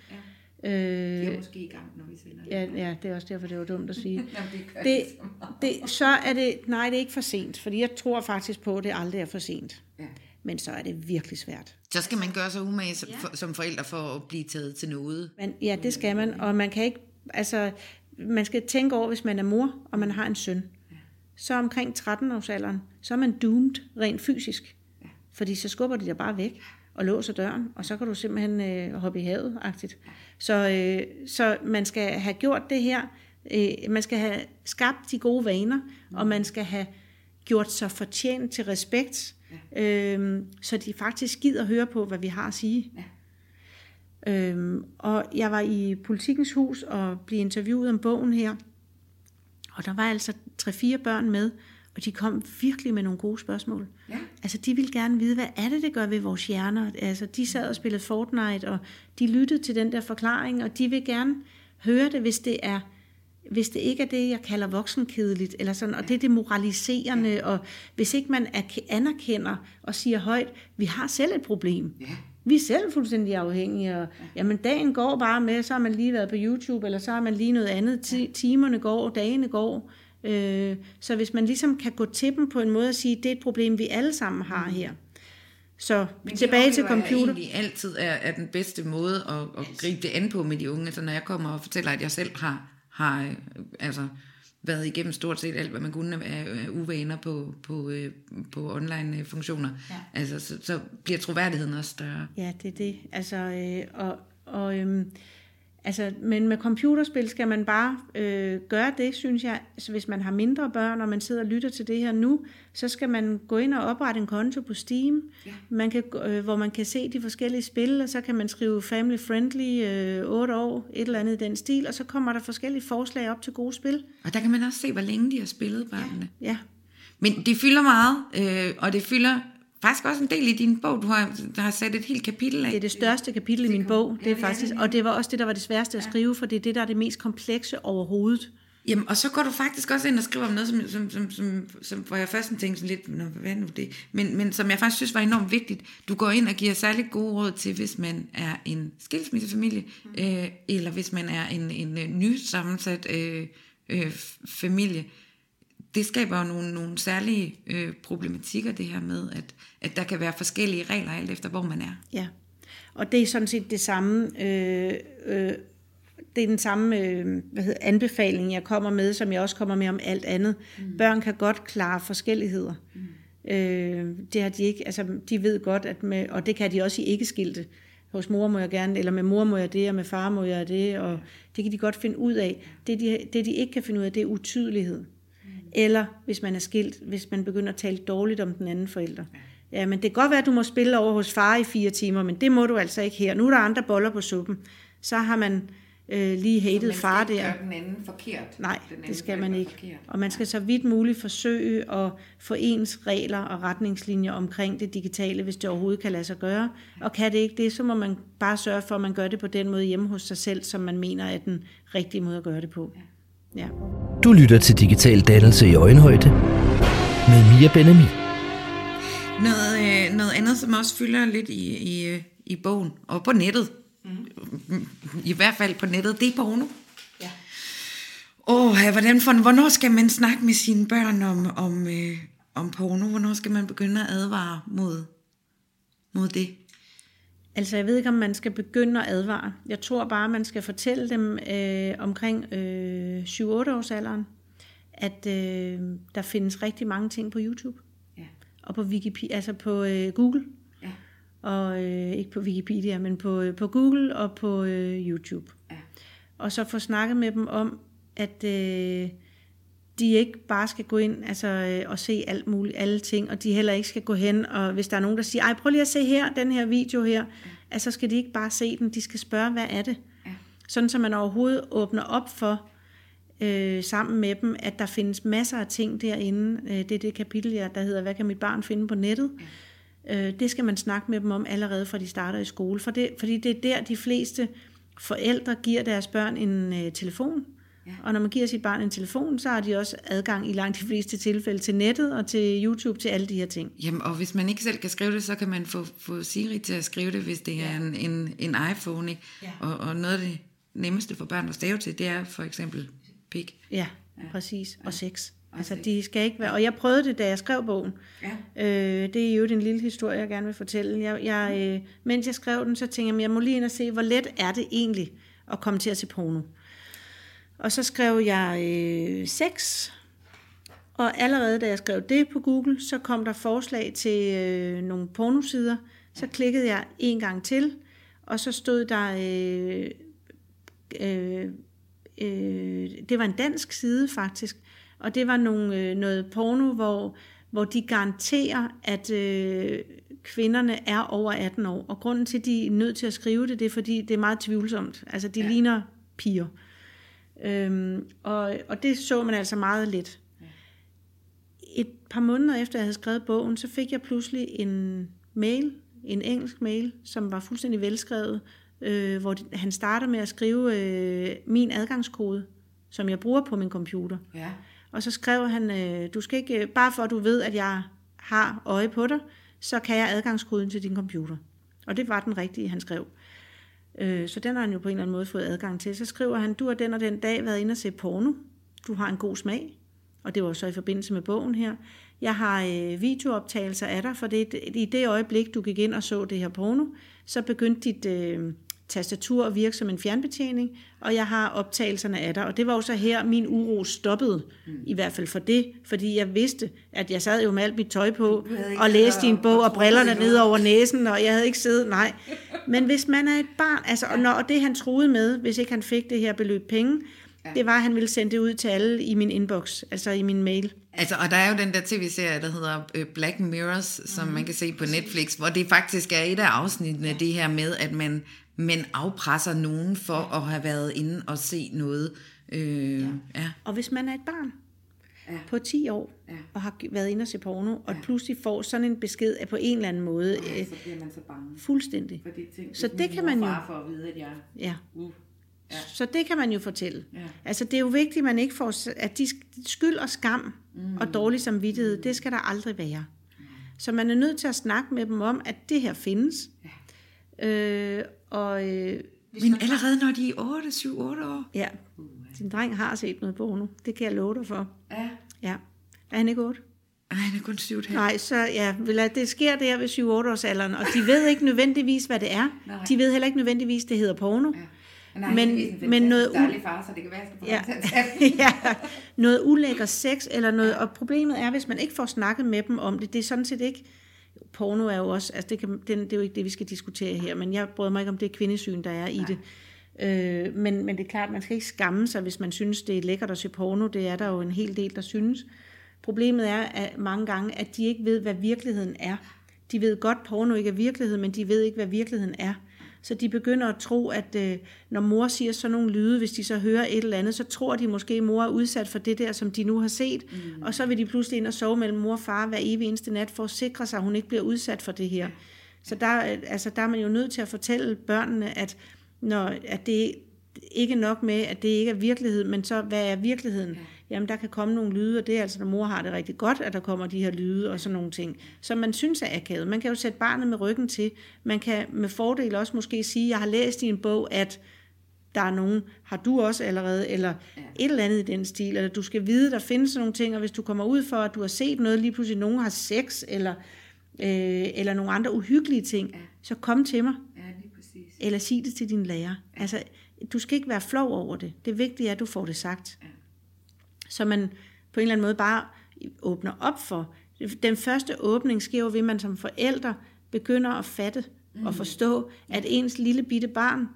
Ja. Øh, Det er måske i gang, når vi sender det. ja, ja, det er også derfor, det var dumt at sige. Jamen, det gør det, så meget. det, så er det, nej, det er ikke for sent, fordi jeg tror faktisk på, at det aldrig er for sent. Ja. Men så er det virkelig svært. Så skal man gøre sig umage som, for, som forældre for at blive taget til noget. Men, ja, det skal man, og man kan ikke, altså, man skal tænke over, hvis man er mor, og man har en søn, så omkring 13-årsalderen, så er man doomed rent fysisk. Fordi så skubber de dig bare væk og låser døren, og så kan du simpelthen øh, hoppe i havet -agtigt. Så, øh, så man skal have gjort det her, øh, man skal have skabt de gode vaner, og man skal have gjort sig fortjent til respekt, øh, så de faktisk gider høre på, hvad vi har at sige. Øhm, og jeg var i Politikens Hus og blev interviewet om bogen her. Og der var altså tre-fire børn med, og de kom virkelig med nogle gode spørgsmål. Ja. Altså, de ville gerne vide, hvad er det, det gør ved vores hjerner? Altså, de sad og spillede Fortnite, og de lyttede til den der forklaring, og de vil gerne høre det, hvis det er hvis det ikke er det, jeg kalder voksenkedeligt, eller sådan, og det er det moraliserende, og hvis ikke man erk- anerkender og siger højt, vi har selv et problem. Ja. Vi er selv fuldstændig afhængige, og jamen, dagen går bare med, så har man lige været på YouTube, eller så har man lige noget andet. Ti- Timerne går, dagene går. Øh, så hvis man ligesom kan gå til dem på en måde og sige, det er et problem, vi alle sammen har her. Så Men tilbage til computer. egentlig altid er, er den bedste måde at, at gribe det an på med de unge. Så når jeg kommer og fortæller, at jeg selv har, har øh, altså, været igennem stort set alt, hvad man kunne af af uvaner på, på, øh, på online øh, funktioner, ja. altså, så, så bliver troværdigheden også større. Ja, det er det. Altså, øh, og, og, øhm, altså, men med computerspil skal man bare øh, gøre det, synes jeg. Altså, hvis man har mindre børn, og man sidder og lytter til det her nu, så skal man gå ind og oprette en konto på Steam, ja. man kan, øh, hvor man kan se de forskellige spil, og så kan man skrive family friendly, øh, 8 år, et eller andet i den stil, og så kommer der forskellige forslag op til gode spil. Og der kan man også se, hvor længe de har spillet børnene. Ja, Men det fylder meget, øh, og det fylder faktisk også en del i din bog. Du har, der har sat et helt kapitel af. det er det største kapitel i min bog, det er faktisk, og det var også det, der var det sværeste at skrive, for det er det, der er det mest komplekse overhovedet. Jamen, og så går du faktisk også ind og skriver om noget, som, som, som, som, som hvor jeg først tænkte sådan lidt, Nå, hvad nu det? Men, men som jeg faktisk synes var enormt vigtigt. Du går ind og giver særligt gode råd til, hvis man er en skilsmissefamilie, mm. øh, eller hvis man er en, en, en nysammensat øh, øh, familie. Det skaber jo nogle, nogle særlige øh, problematikker, det her med, at, at der kan være forskellige regler, alt efter hvor man er. Ja, og det er sådan set det samme, øh, øh, det er den samme øh, hvad hedder, anbefaling, jeg kommer med, som jeg også kommer med om alt andet. Mm. Børn kan godt klare forskelligheder. Mm. Øh, det har de ikke, altså de ved godt, at med, og det kan de også i ikke-skilte. Hos mor må jeg gerne, eller med mor må jeg det, og med far må jeg det, og det kan de godt finde ud af. Det de, det, de ikke kan finde ud af, det er utydelighed. Eller hvis man er skilt, hvis man begynder at tale dårligt om den anden forælder. Ja, men det kan godt være, at du må spille over hos far i fire timer, men det må du altså ikke her. Nu er der andre boller på suppen. Så har man øh, lige hated Man far skal ikke der. gøre den anden forkert. Nej, den anden det skal man ikke. Forkert. Og man skal så vidt muligt forsøge at få ens regler og retningslinjer omkring det digitale, hvis det overhovedet kan lade sig gøre. Og kan det ikke det, så må man bare sørge for, at man gør det på den måde hjemme hos sig selv, som man mener er den rigtige måde at gøre det på. Ja. Du lytter til Digital Dannelse i Øjenhøjde med Mia Benami. Noget, øh, noget andet, som også fylder lidt i, i, i bogen, og på nettet, mm. i hvert fald på nettet, det er porno. Ja. Åh, ja, hvordan for, hvornår skal man snakke med sine børn om, om, øh, om porno? Hvornår skal man begynde at advare mod, mod det? Altså, jeg ved ikke, om man skal begynde at advare. Jeg tror bare, man skal fortælle dem øh, omkring øh, 7-8 års alderen, at øh, der findes rigtig mange ting på YouTube. Ja. Og på Wikipedia, altså på øh, Google. Ja. Og øh, ikke på Wikipedia, men på, øh, på Google og på øh, YouTube. Ja. Og så få snakket med dem om, at øh, de ikke bare skal gå ind altså, øh, og se alt muligt, alle ting, og de heller ikke skal gå hen, og hvis der er nogen, der siger, ej, prøv lige at se her, den her video her, at så skal de ikke bare se den, de skal spørge, hvad er det? Ja. Sådan, så man overhovedet åbner op for, øh, sammen med dem, at der findes masser af ting derinde. Øh, det er det kapitel, der hedder, hvad kan mit barn finde på nettet? Ja. Øh, det skal man snakke med dem om allerede fra de starter i skole, for det, fordi det er der, de fleste forældre giver deres børn en øh, telefon, Ja. Og når man giver sit barn en telefon, så har de også adgang i langt de fleste tilfælde til nettet og til YouTube, til alle de her ting. Jamen, og hvis man ikke selv kan skrive det, så kan man få, få Siri til at skrive det, hvis det ja. er en, en, en iPhone. Ikke? Ja. Og, og noget af det nemmeste for børn at stave til, det er for eksempel pik. Ja, ja. præcis. Og sex. Altså, de skal ikke være... Og jeg prøvede det, da jeg skrev bogen. Ja. Øh, det er jo en lille historie, jeg gerne vil fortælle. Jeg, jeg, øh, mens jeg skrev den, så tænkte jeg, jeg må lige ind og se, hvor let er det egentlig at komme til at se porno. Og så skrev jeg øh, sex, og allerede da jeg skrev det på Google, så kom der forslag til øh, nogle pornosider. Så klikkede jeg en gang til, og så stod der... Øh, øh, øh, det var en dansk side faktisk, og det var nogle, øh, noget porno, hvor, hvor de garanterer, at øh, kvinderne er over 18 år. Og grunden til, at de er nødt til at skrive det, det er, fordi det er meget tvivlsomt. Altså, de ja. ligner piger. Øhm, og, og det så man altså meget lidt. Et par måneder efter jeg havde skrevet bogen, så fik jeg pludselig en mail, en engelsk mail, som var fuldstændig velskrevet, øh, hvor han starter med at skrive øh, min adgangskode, som jeg bruger på min computer. Ja. Og så skrev han, øh, du skal ikke, bare for at du ved, at jeg har øje på dig, så kan jeg adgangskoden til din computer. Og det var den rigtige, han skrev. Øh, så den har han jo på en eller anden måde fået adgang til. Så skriver han, du har den og den dag været inde og se porno. Du har en god smag. Og det var så i forbindelse med bogen her. Jeg har øh, videooptagelser af dig, for det, i det øjeblik, du gik ind og så det her porno, så begyndte dit øh, tastatur at virke som en fjernbetjening, og jeg har optagelserne af dig. Og det var jo så her, min uro stoppede, mm. i hvert fald for det, fordi jeg vidste, at jeg sad jo med alt mit tøj på, og læste din bog, og brillerne ned over næsen, og jeg havde ikke siddet, nej. Men hvis man er et barn, altså, og, når, og det han troede med, hvis ikke han fik det her beløb penge, ja. det var, at han ville sende det ud til alle i min inbox, altså i min mail. Altså, og der er jo den der tv-serie, der hedder øh, Black Mirrors, som mm. man kan se på Netflix, hvor det faktisk er et af afsnittene, det her med, at man, man afpresser nogen for at have været inde og se noget. Øh, ja. Ja. Og hvis man er et barn, ja. på 10 år ja. og har været inde og se porno, og ja. pludselig får sådan en besked af på en eller anden måde. Ja, så bliver man så bange. Fuldstændig. For det ting, så det kan man jo... for at vide, at jeg... Ja. Uh. Ja. Så det kan man jo fortælle. Ja. Altså det er jo vigtigt, at man ikke får, at de skyld og skam mm. og dårlig samvittighed, det skal der aldrig være. Mm. Så man er nødt til at snakke med dem om, at det her findes. Ja. Øh, og, øh, Men allerede når de er 8, 7, 8 år? Ja, din dreng har set noget porno. Det kan jeg love dig for. Ja. Ja. Er han ikke 8? Nej, han er kun 7 Nej, så ja, det sker der ved 7-8 års alderen, og de ved ikke nødvendigvis, hvad det er. Nej. De ved heller ikke nødvendigvis, det hedder porno. Ja. Nej, men, men noget dejlig far, så det kan være, at jeg skal ja, ja, noget ulækker sex, eller noget, og problemet er, hvis man ikke får snakket med dem om det, det er sådan set ikke, porno er jo også, altså det, kan, det, det er jo ikke det, vi skal diskutere her, men jeg bryder mig ikke om det kvindesyn, der er i Nej. det. Øh, men, men det er klart, man skal ikke skamme sig, hvis man synes, det er lækkert at se porno. Det er der jo en hel del, der synes. Problemet er at mange gange, at de ikke ved, hvad virkeligheden er. De ved godt, at porno ikke er virkelighed, men de ved ikke, hvad virkeligheden er. Så de begynder at tro, at øh, når mor siger sådan nogle lyde, hvis de så hører et eller andet, så tror de måske, at mor er udsat for det der, som de nu har set. Mm. Og så vil de pludselig ind og sove mellem mor og far hver evig eneste nat, for at sikre sig, at hun ikke bliver udsat for det her. Så der, altså, der er man jo nødt til at fortælle børnene, at når, at det ikke nok med, at det ikke er virkelighed, men så hvad er virkeligheden? Ja. Jamen der kan komme nogle lyde, og det er altså, når mor har det rigtig godt, at der kommer de her lyde og sådan nogle ting, som man synes er akavet. Man kan jo sætte barnet med ryggen til. Man kan med fordel også måske sige, jeg har læst i en bog, at der er nogen, har du også allerede, eller ja. et eller andet i den stil, eller du skal vide, der findes nogle ting, og hvis du kommer ud for, at du har set noget, lige pludselig nogen har sex, eller, øh, eller nogle andre uhyggelige ting, ja. så kom til mig. Ja, lige præcis. Eller sig det til din lærer. Ja. Altså, du skal ikke være flov over det. Det vigtige er, at du får det sagt. Ja. Så man på en eller anden måde bare åbner op for. Den første åbning sker jo ved, at man som forældre begynder at fatte mm. og forstå, at ens lille bitte barn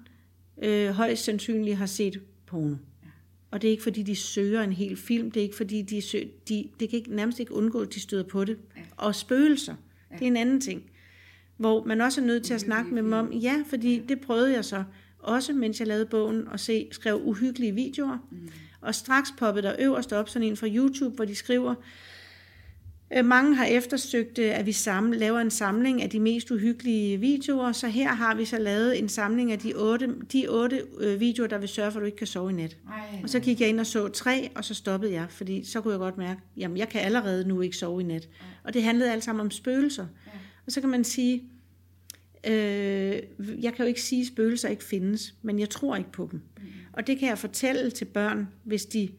øh, højst sandsynligt har set porno. Ja. Og det er ikke fordi, de søger en hel film. Det er ikke fordi, de, søger, de det kan ikke, nærmest ikke undgå, at de støder på det. Ja. Og spøgelser, ja. det er en anden ting hvor man også er nødt til at snakke med dem om, ja, fordi det prøvede jeg så også, mens jeg lavede bogen, og se, skrev uhyggelige videoer. Mm. Og straks poppede der øverst op sådan en fra YouTube, hvor de skriver, Øh, mange har eftersøgt, øh, at vi sammen, laver en samling af de mest uhyggelige videoer, så her har vi så lavet en samling af de otte, de otte øh, videoer, der vil sørge for, at du ikke kan sove i nat. Ej, og så gik jeg ind og så tre, og så stoppede jeg, fordi så kunne jeg godt mærke, jamen jeg kan allerede nu ikke sove i nat. Ej. Og det handlede alt sammen om spøgelser. Og så kan man sige, øh, jeg kan jo ikke sige, at spøgelser ikke findes, men jeg tror ikke på dem. Mm. Og det kan jeg fortælle til børn, hvis de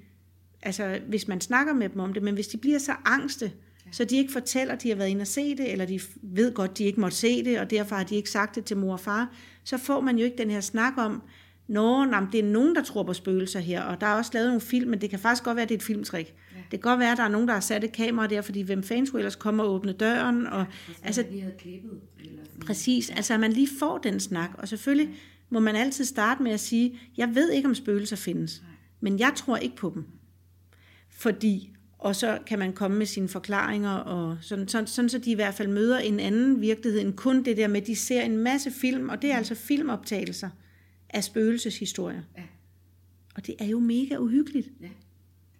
altså hvis man snakker med dem om det, men hvis de bliver så angste, så de ikke fortæller, at de har været inde og se det, eller de ved godt, at de ikke måtte se det, og derfor har de ikke sagt det til mor og far, så får man jo ikke den her snak om, Nå, nej, det er nogen, der tror på spøgelser her, og der er også lavet nogle film, men det kan faktisk godt være, at det er et filmtrik. Ja. Det kan godt være, at der er nogen, der har sat et kamera der, fordi hvem fans skulle ellers komme og åbne døren. Og, ja, altså, lige havde klippet. Eller sådan. Præcis, altså at man lige får den snak, og selvfølgelig ja. må man altid starte med at sige, jeg ved ikke, om spøgelser findes, Nej. men jeg tror ikke på dem. Fordi og så kan man komme med sine forklaringer, og sådan, sådan, sådan så de i hvert fald møder en anden virkelighed end kun det der med, at de ser en masse film, og det er altså filmoptagelser af spøgelseshistorier. Ja. Og det er jo mega uhyggeligt. Ja.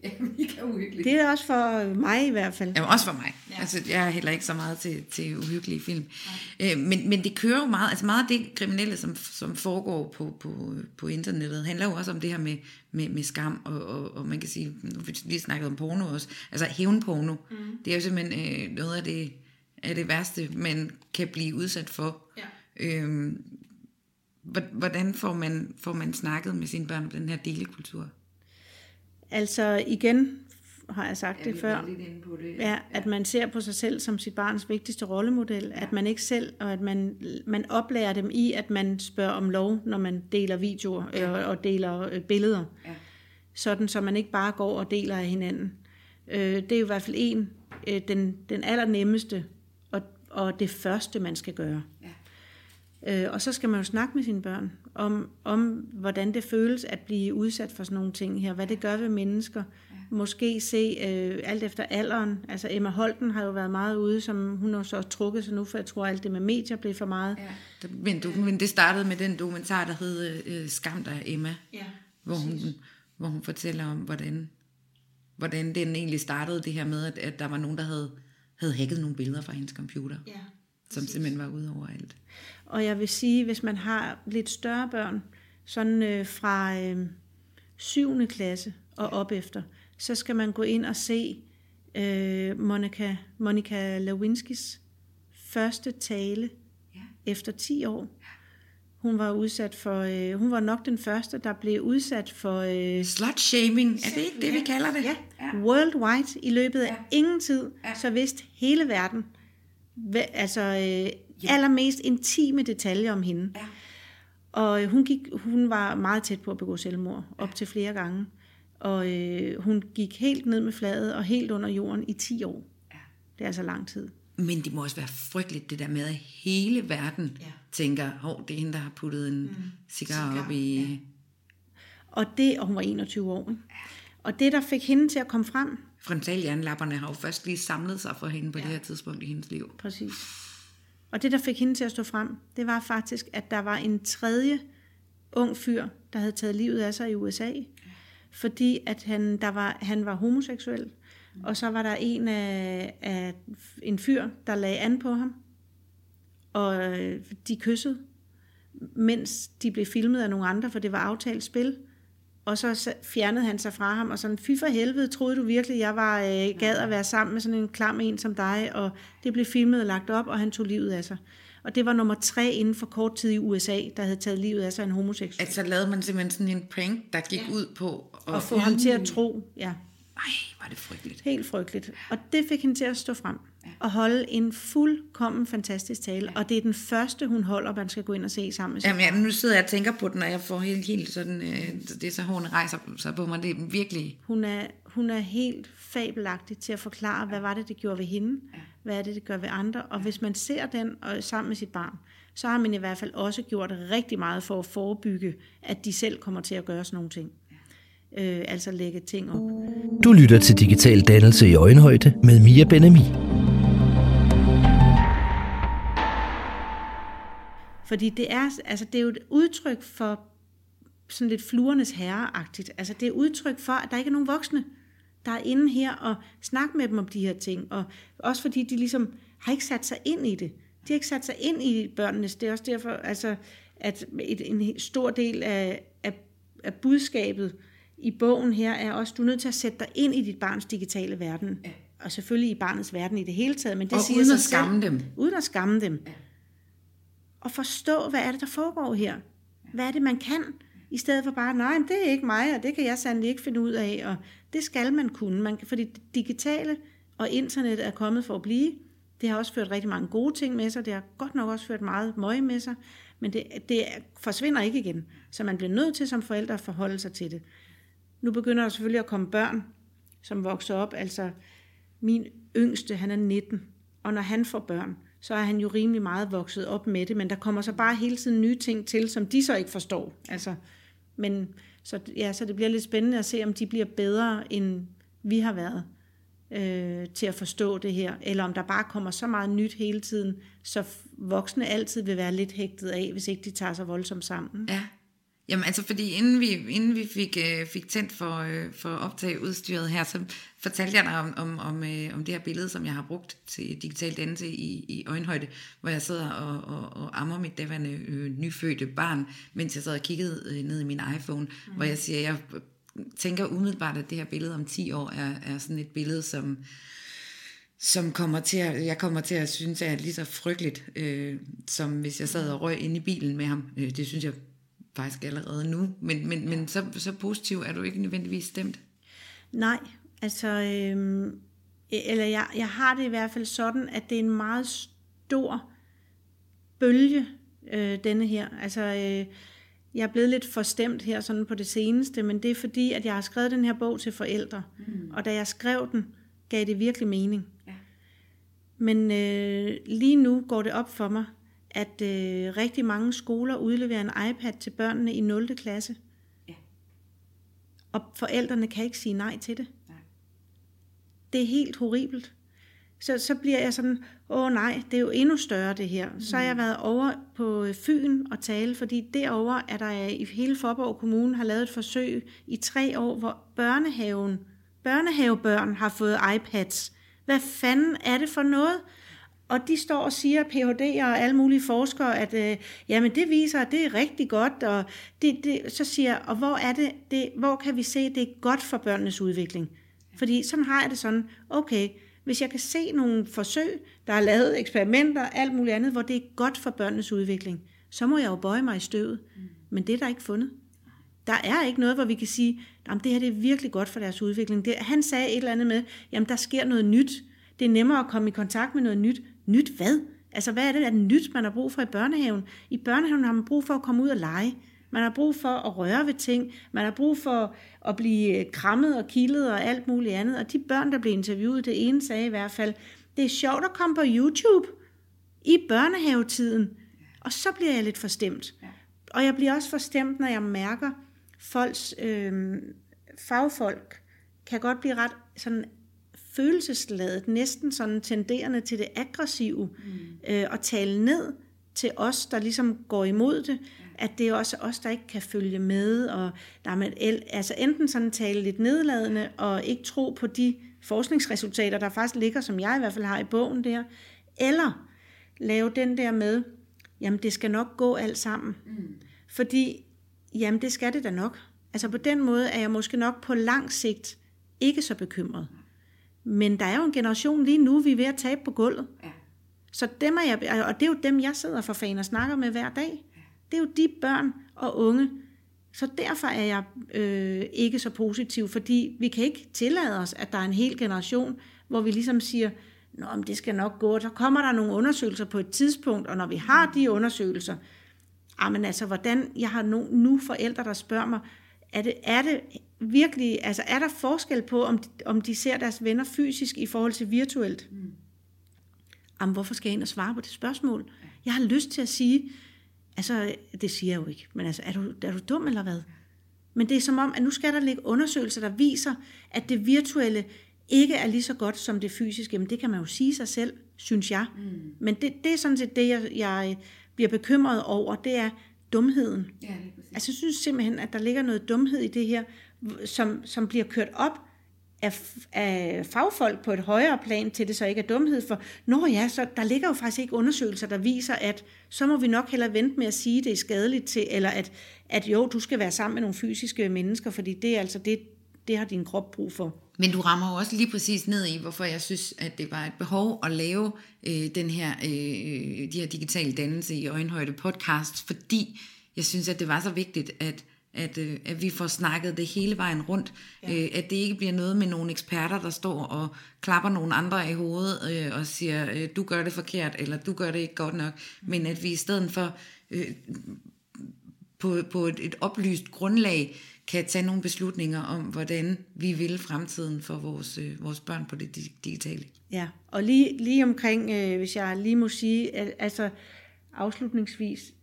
Ja, mega uhyggeligt. Det er også for mig i hvert fald. Ja, også for mig. Ja. Altså, jeg er heller ikke så meget til, til uhyggelige film. Ja. Øh, men, men det kører jo meget, altså meget af det kriminelle, som, som foregår på, på, på internettet, handler jo også om det her med, med, med skam, og, og, og man kan sige, nu vi lige snakket om porno også, altså hævnporno, mm. det er jo simpelthen øh, noget af det, af det værste, man kan blive udsat for. Ja. Øhm, hvordan får man, får man snakket med sine børn om den her delekultur? Altså igen har jeg sagt ja, det før, på det. Ja, at man ser på sig selv som sit barns vigtigste rollemodel, ja. at man ikke selv, og at man, man oplærer dem i, at man spørger om lov, når man deler videoer ja. og, og deler øh, billeder. Ja. Sådan, så man ikke bare går og deler af hinanden. Øh, det er jo i hvert fald en, øh, den, den allernemmeste og, og det første, man skal gøre. Øh, og så skal man jo snakke med sine børn om, om, hvordan det føles at blive udsat for sådan nogle ting her, hvad det gør ved mennesker. Ja. Måske se øh, alt efter alderen. Altså Emma Holten har jo været meget ude, som hun har så trukket sig nu, for jeg tror alt det med medier blev for meget. Ja. Men, du, men det startede med den dokumentar, der hed øh, Skam dig Emma, ja, hvor, hun, hvor hun fortæller om, hvordan, hvordan den egentlig startede det her med, at, at der var nogen, der havde, havde hacket nogle billeder fra hendes computer. Ja som simpelthen var ude over alt. Og jeg vil sige, hvis man har lidt større børn, sådan øh, fra øh, 7. klasse og op efter, så skal man gå ind og se øh, Monica, Monica Lewinskis første tale ja. efter 10 år. Hun var udsat for, øh, hun var nok den første, der blev udsat for... Øh, Slut-shaming, er det ikke det, vi kalder det? Ja, ja. worldwide i løbet af ja. ingen tid, ja. så vidste hele verden, altså øh, allermest intime detaljer om hende. Ja. Og øh, hun, gik, hun var meget tæt på at begå selvmord, op ja. til flere gange. Og øh, hun gik helt ned med fladet og helt under jorden i 10 år. Ja. Det er altså lang tid. Men det må også være frygteligt, det der med, at hele verden ja. tænker, hov, det er hende, der har puttet en mm. cigar, cigar op i... Ja. Og det, og hun var 21 år. Ikke? Ja. Og det, der fik hende til at komme frem, frontalhjernelapperne har jo først lige samlet sig for hende på ja. det her tidspunkt i hendes liv. Præcis. Og det, der fik hende til at stå frem, det var faktisk, at der var en tredje ung fyr, der havde taget livet af sig i USA, fordi at han, der var, han var homoseksuel, og så var der en af, af en fyr, der lagde an på ham, og de kyssede, mens de blev filmet af nogle andre, for det var aftalt spil. Og så fjernede han sig fra ham, og sådan, fy for helvede, troede du virkelig, jeg var øh, gad at være sammen med sådan en klam en som dig, og det blev filmet og lagt op, og han tog livet af sig. Og det var nummer tre inden for kort tid i USA, der havde taget livet af sig en homoseksuel. Altså lavede man simpelthen sådan en prank, der gik ja. ud på... At, at få ham til at tro, ja. Ej, var det frygteligt. Helt frygteligt. Og det fik hende til at stå frem og holde en fuldkommen fantastisk tale. Ja. Og det er den første, hun holder, man skal gå ind og se sammen med sig. Jamen, ja, nu sidder jeg og tænker på den, og jeg får helt, helt sådan, øh, det er så hårene rejser sig på mig. Det er virkelig... Hun er, hun er helt fabelagtig til at forklare, hvad var det, det gjorde ved hende? Ja. Hvad er det, det gør ved andre? Og hvis man ser den og, sammen med sit barn, så har man i hvert fald også gjort rigtig meget for at forebygge, at de selv kommer til at gøre sådan nogle ting. Øh, altså lægge ting op. Du lytter til Digital Dannelse i Øjenhøjde med Mia Benami. Fordi det er, altså, det er jo et udtryk for sådan lidt fluernes herreagtigt. Altså det er udtryk for, at der ikke er nogen voksne, der er inde her og snakke med dem om de her ting. Og også fordi de ligesom har ikke sat sig ind i det. De har ikke sat sig ind i børnenes. Det er også derfor, altså, at et, en stor del af, af, af budskabet i bogen her er også, du er nødt til at sætte dig ind i dit barns digitale verden. Ja. Og selvfølgelig i barnets verden i det hele taget. Men det Og siger uden at skamme selv, dem. Uden at skamme dem. Ja. Og forstå, hvad er det, der foregår her? Hvad er det, man kan? I stedet for bare, nej, det er ikke mig, og det kan jeg sandelig ikke finde ud af. Og det skal man kunne. Man kan, fordi det digitale og internet er kommet for at blive. Det har også ført rigtig mange gode ting med sig. Det har godt nok også ført meget møg med sig. Men det, det forsvinder ikke igen. Så man bliver nødt til som forældre at forholde sig til det. Nu begynder der selvfølgelig at komme børn, som vokser op. Altså, min yngste, han er 19. Og når han får børn, så er han jo rimelig meget vokset op med det. Men der kommer så bare hele tiden nye ting til, som de så ikke forstår. Altså, men så, ja, så det bliver lidt spændende at se, om de bliver bedre, end vi har været øh, til at forstå det her, eller om der bare kommer så meget nyt hele tiden, så voksne altid vil være lidt hægtet af, hvis ikke de tager sig voldsomt sammen. Ja. Jamen altså, fordi inden vi, inden vi fik, øh, fik tændt for, øh, for optage udstyret her, så fortalte jeg dig om, om, om, øh, om det her billede, som jeg har brugt til digital dannelse i, i øjenhøjde, hvor jeg sidder og, og, og ammer mit daværende øh, nyfødte barn, mens jeg sad og kiggede øh, ned i min iPhone, mm. hvor jeg siger, jeg tænker umiddelbart, at det her billede om 10 år er, er sådan et billede, som som kommer til at, jeg kommer til at synes er lige så frygteligt, øh, som hvis jeg sad og røg inde i bilen med ham. Øh, det synes jeg faktisk allerede nu, men, men, men så, så positiv er du ikke nødvendigvis stemt. Nej, altså, øh, eller jeg, jeg har det i hvert fald sådan, at det er en meget stor bølge, øh, denne her. Altså, øh, jeg er blevet lidt forstemt her sådan på det seneste, men det er fordi, at jeg har skrevet den her bog til forældre, mm. og da jeg skrev den, gav det virkelig mening. Ja. Men øh, lige nu går det op for mig, at øh, rigtig mange skoler udleverer en iPad til børnene i 0. klasse. Ja. Og forældrene kan ikke sige nej til det. Nej. Det er helt horribelt. Så, så bliver jeg sådan, åh nej, det er jo endnu større det her. Mm. Så har jeg været over på Fyn og tale, fordi derover er der i hele Forborg Kommune har lavet et forsøg i tre år, hvor børnehaven, børnehavebørn har fået iPads. Hvad fanden er det for noget? Og de står og siger, Ph.D.'er og alle mulige forskere, at øh, jamen det viser, at det er rigtig godt. Og det, det, så siger jeg, og hvor, er det, det, hvor kan vi se, at det er godt for børnenes udvikling? Fordi sådan har jeg det sådan, okay, hvis jeg kan se nogle forsøg, der er lavet eksperimenter, alt muligt andet, hvor det er godt for børnenes udvikling, så må jeg jo bøje mig i støvet. Men det er der ikke fundet. Der er ikke noget, hvor vi kan sige, at det her det er virkelig godt for deres udvikling. Det, han sagde et eller andet med, jamen der sker noget nyt. Det er nemmere at komme i kontakt med noget nyt. Nyt hvad? Altså hvad er det, er nyt, man har brug for i børnehaven? I børnehaven har man brug for at komme ud og lege. Man har brug for at røre ved ting. Man har brug for at blive krammet og kildet og alt muligt andet. Og de børn, der blev interviewet, det ene sagde i hvert fald, det er sjovt at komme på YouTube i børnehavetiden. Og så bliver jeg lidt forstemt. Og jeg bliver også forstemt, når jeg mærker, folks øh, fagfolk kan godt blive ret sådan følelsesladet, næsten sådan tenderende til det aggressive, mm. øh, og tale ned til os, der ligesom går imod det, at det er også os, der ikke kan følge med, og der er man, altså enten sådan tale lidt nedladende, og ikke tro på de forskningsresultater, der faktisk ligger, som jeg i hvert fald har i bogen der, eller lave den der med, jamen det skal nok gå alt sammen. Mm. Fordi, jamen det skal det da nok. Altså på den måde er jeg måske nok på lang sigt ikke så bekymret. Men der er jo en generation lige nu, vi er ved at tabe på gulvet. Ja. Så dem er jeg, og det er jo dem, jeg sidder for fan og snakker med hver dag. Det er jo de børn og unge. Så derfor er jeg øh, ikke så positiv, fordi vi kan ikke tillade os, at der er en hel generation, hvor vi ligesom siger, Nå, men det skal nok gå. Så kommer der nogle undersøgelser på et tidspunkt, og når vi har de undersøgelser, men altså, hvordan, jeg har nu, nu forældre, der spørger mig, er det, er det virkelig, altså er der forskel på, om de, om de ser deres venner fysisk i forhold til virtuelt? Mm. Jamen, hvorfor skal jeg ind og svare på det spørgsmål? Jeg har lyst til at sige, altså, det siger jeg jo ikke, men altså, er du, er du dum eller hvad? Men det er som om, at nu skal der ligge undersøgelser, der viser, at det virtuelle ikke er lige så godt som det fysiske. Men det kan man jo sige sig selv, synes jeg. Mm. Men det, det er sådan set det, jeg, jeg bliver bekymret over, det er dumheden. Ja, lige præcis. Altså, jeg synes simpelthen, at der ligger noget dumhed i det her, som, som bliver kørt op af, af fagfolk på et højere plan, til det så ikke er dumhed. For, nå ja, så der ligger jo faktisk ikke undersøgelser, der viser, at så må vi nok hellere vente med at sige, at det er skadeligt til, eller at, at jo, du skal være sammen med nogle fysiske mennesker, fordi det er altså det, det har din krop brug for. Men du rammer jo også lige præcis ned i, hvorfor jeg synes, at det var et behov at lave øh, den her, øh, de her digitale dannelse i øjenhøjde podcast, fordi jeg synes, at det var så vigtigt, at at, øh, at vi får snakket det hele vejen rundt, ja. øh, at det ikke bliver noget med nogle eksperter, der står og klapper nogle andre i hovedet øh, og siger, øh, du gør det forkert, eller du gør det ikke godt nok, men at vi i stedet for øh, på, på et, et oplyst grundlag kan tage nogle beslutninger om, hvordan vi vil fremtiden for vores, øh, vores børn på det digitale. Ja, og lige, lige omkring, øh, hvis jeg lige må sige, altså afslutningsvis,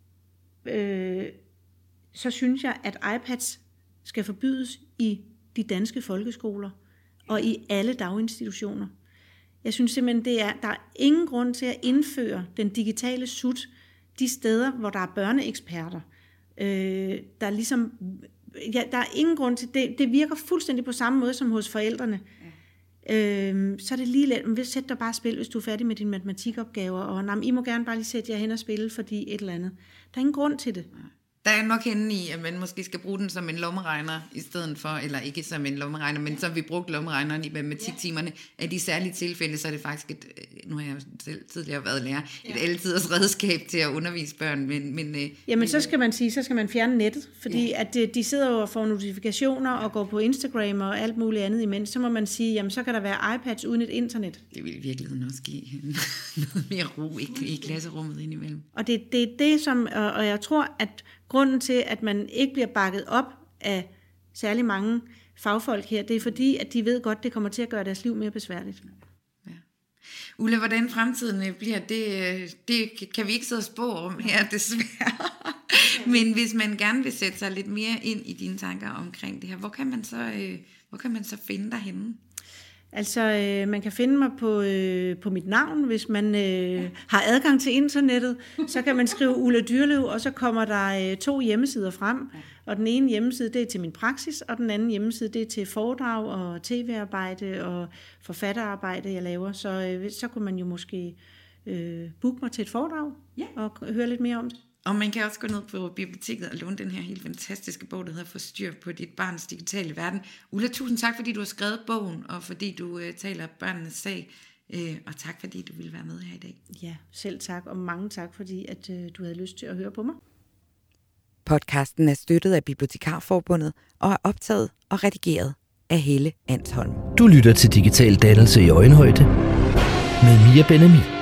øh, så synes jeg, at iPads skal forbydes i de danske folkeskoler og i alle daginstitutioner. Jeg synes simpelthen, det er, der er ingen grund til at indføre den digitale sut de steder, hvor der er børneeksperter. Øh, der er ligesom, ja, der er ingen grund til det. Det virker fuldstændig på samme måde som hos forældrene. Ja. Øh, så er det lige let, men sæt dig bare spil, hvis du er færdig med dine matematikopgaver, og nej, I må gerne bare lige sætte jer hen og spille, fordi et eller andet. Der er ingen grund til det. Ja. Der er nok henne i, at man måske skal bruge den som en lommeregner, i stedet for, eller ikke som en lommeregner, men som vi brugte lommeregneren i matematiktimerne, at i særlige tilfælde, så er det faktisk et, øh, nu har jeg selv tidligere været lærer, et ja. altiders redskab til at undervise børn. Men, men, øh, Jamen men, så skal man sige, så skal man fjerne nettet, fordi ja. at de sidder jo og får notifikationer og går på Instagram og alt muligt andet imens, så må man sige, jamen så kan der være iPads uden et internet. Det vil i virkeligheden også give noget mere ro i, i klasserummet indimellem. Og det, det er det, som, og jeg tror, at Grunden til, at man ikke bliver bakket op af særlig mange fagfolk her, det er fordi, at de ved godt, det kommer til at gøre deres liv mere besværligt. Ja. Ulla, hvordan fremtiden øh, bliver, det, øh, det kan vi ikke sidde og spå om her, desværre. Men hvis man gerne vil sætte sig lidt mere ind i dine tanker omkring det her, hvor kan man så, øh, hvor kan man så finde dig henne? Altså, øh, man kan finde mig på, øh, på mit navn, hvis man øh, har adgang til internettet. Så kan man skrive Ulla Dyrlev, og så kommer der øh, to hjemmesider frem. Og den ene hjemmeside, det er til min praksis, og den anden hjemmeside, det er til foredrag og tv-arbejde og forfatterarbejde, jeg laver. Så, øh, så kunne man jo måske øh, booke mig til et foredrag ja. og høre lidt mere om det. Og man kan også gå ned på biblioteket og låne den her helt fantastiske bog, der hedder Få styr på dit barns digitale verden. Ulla, tusind tak, fordi du har skrevet bogen, og fordi du øh, taler børnenes sag. Øh, og tak, fordi du ville være med her i dag. Ja, selv tak, og mange tak, fordi at, øh, du havde lyst til at høre på mig. Podcasten er støttet af Bibliotekarforbundet og er optaget og redigeret af Helle Ansholm. Du lytter til Digital Dannelse i Øjenhøjde med Mia Benami.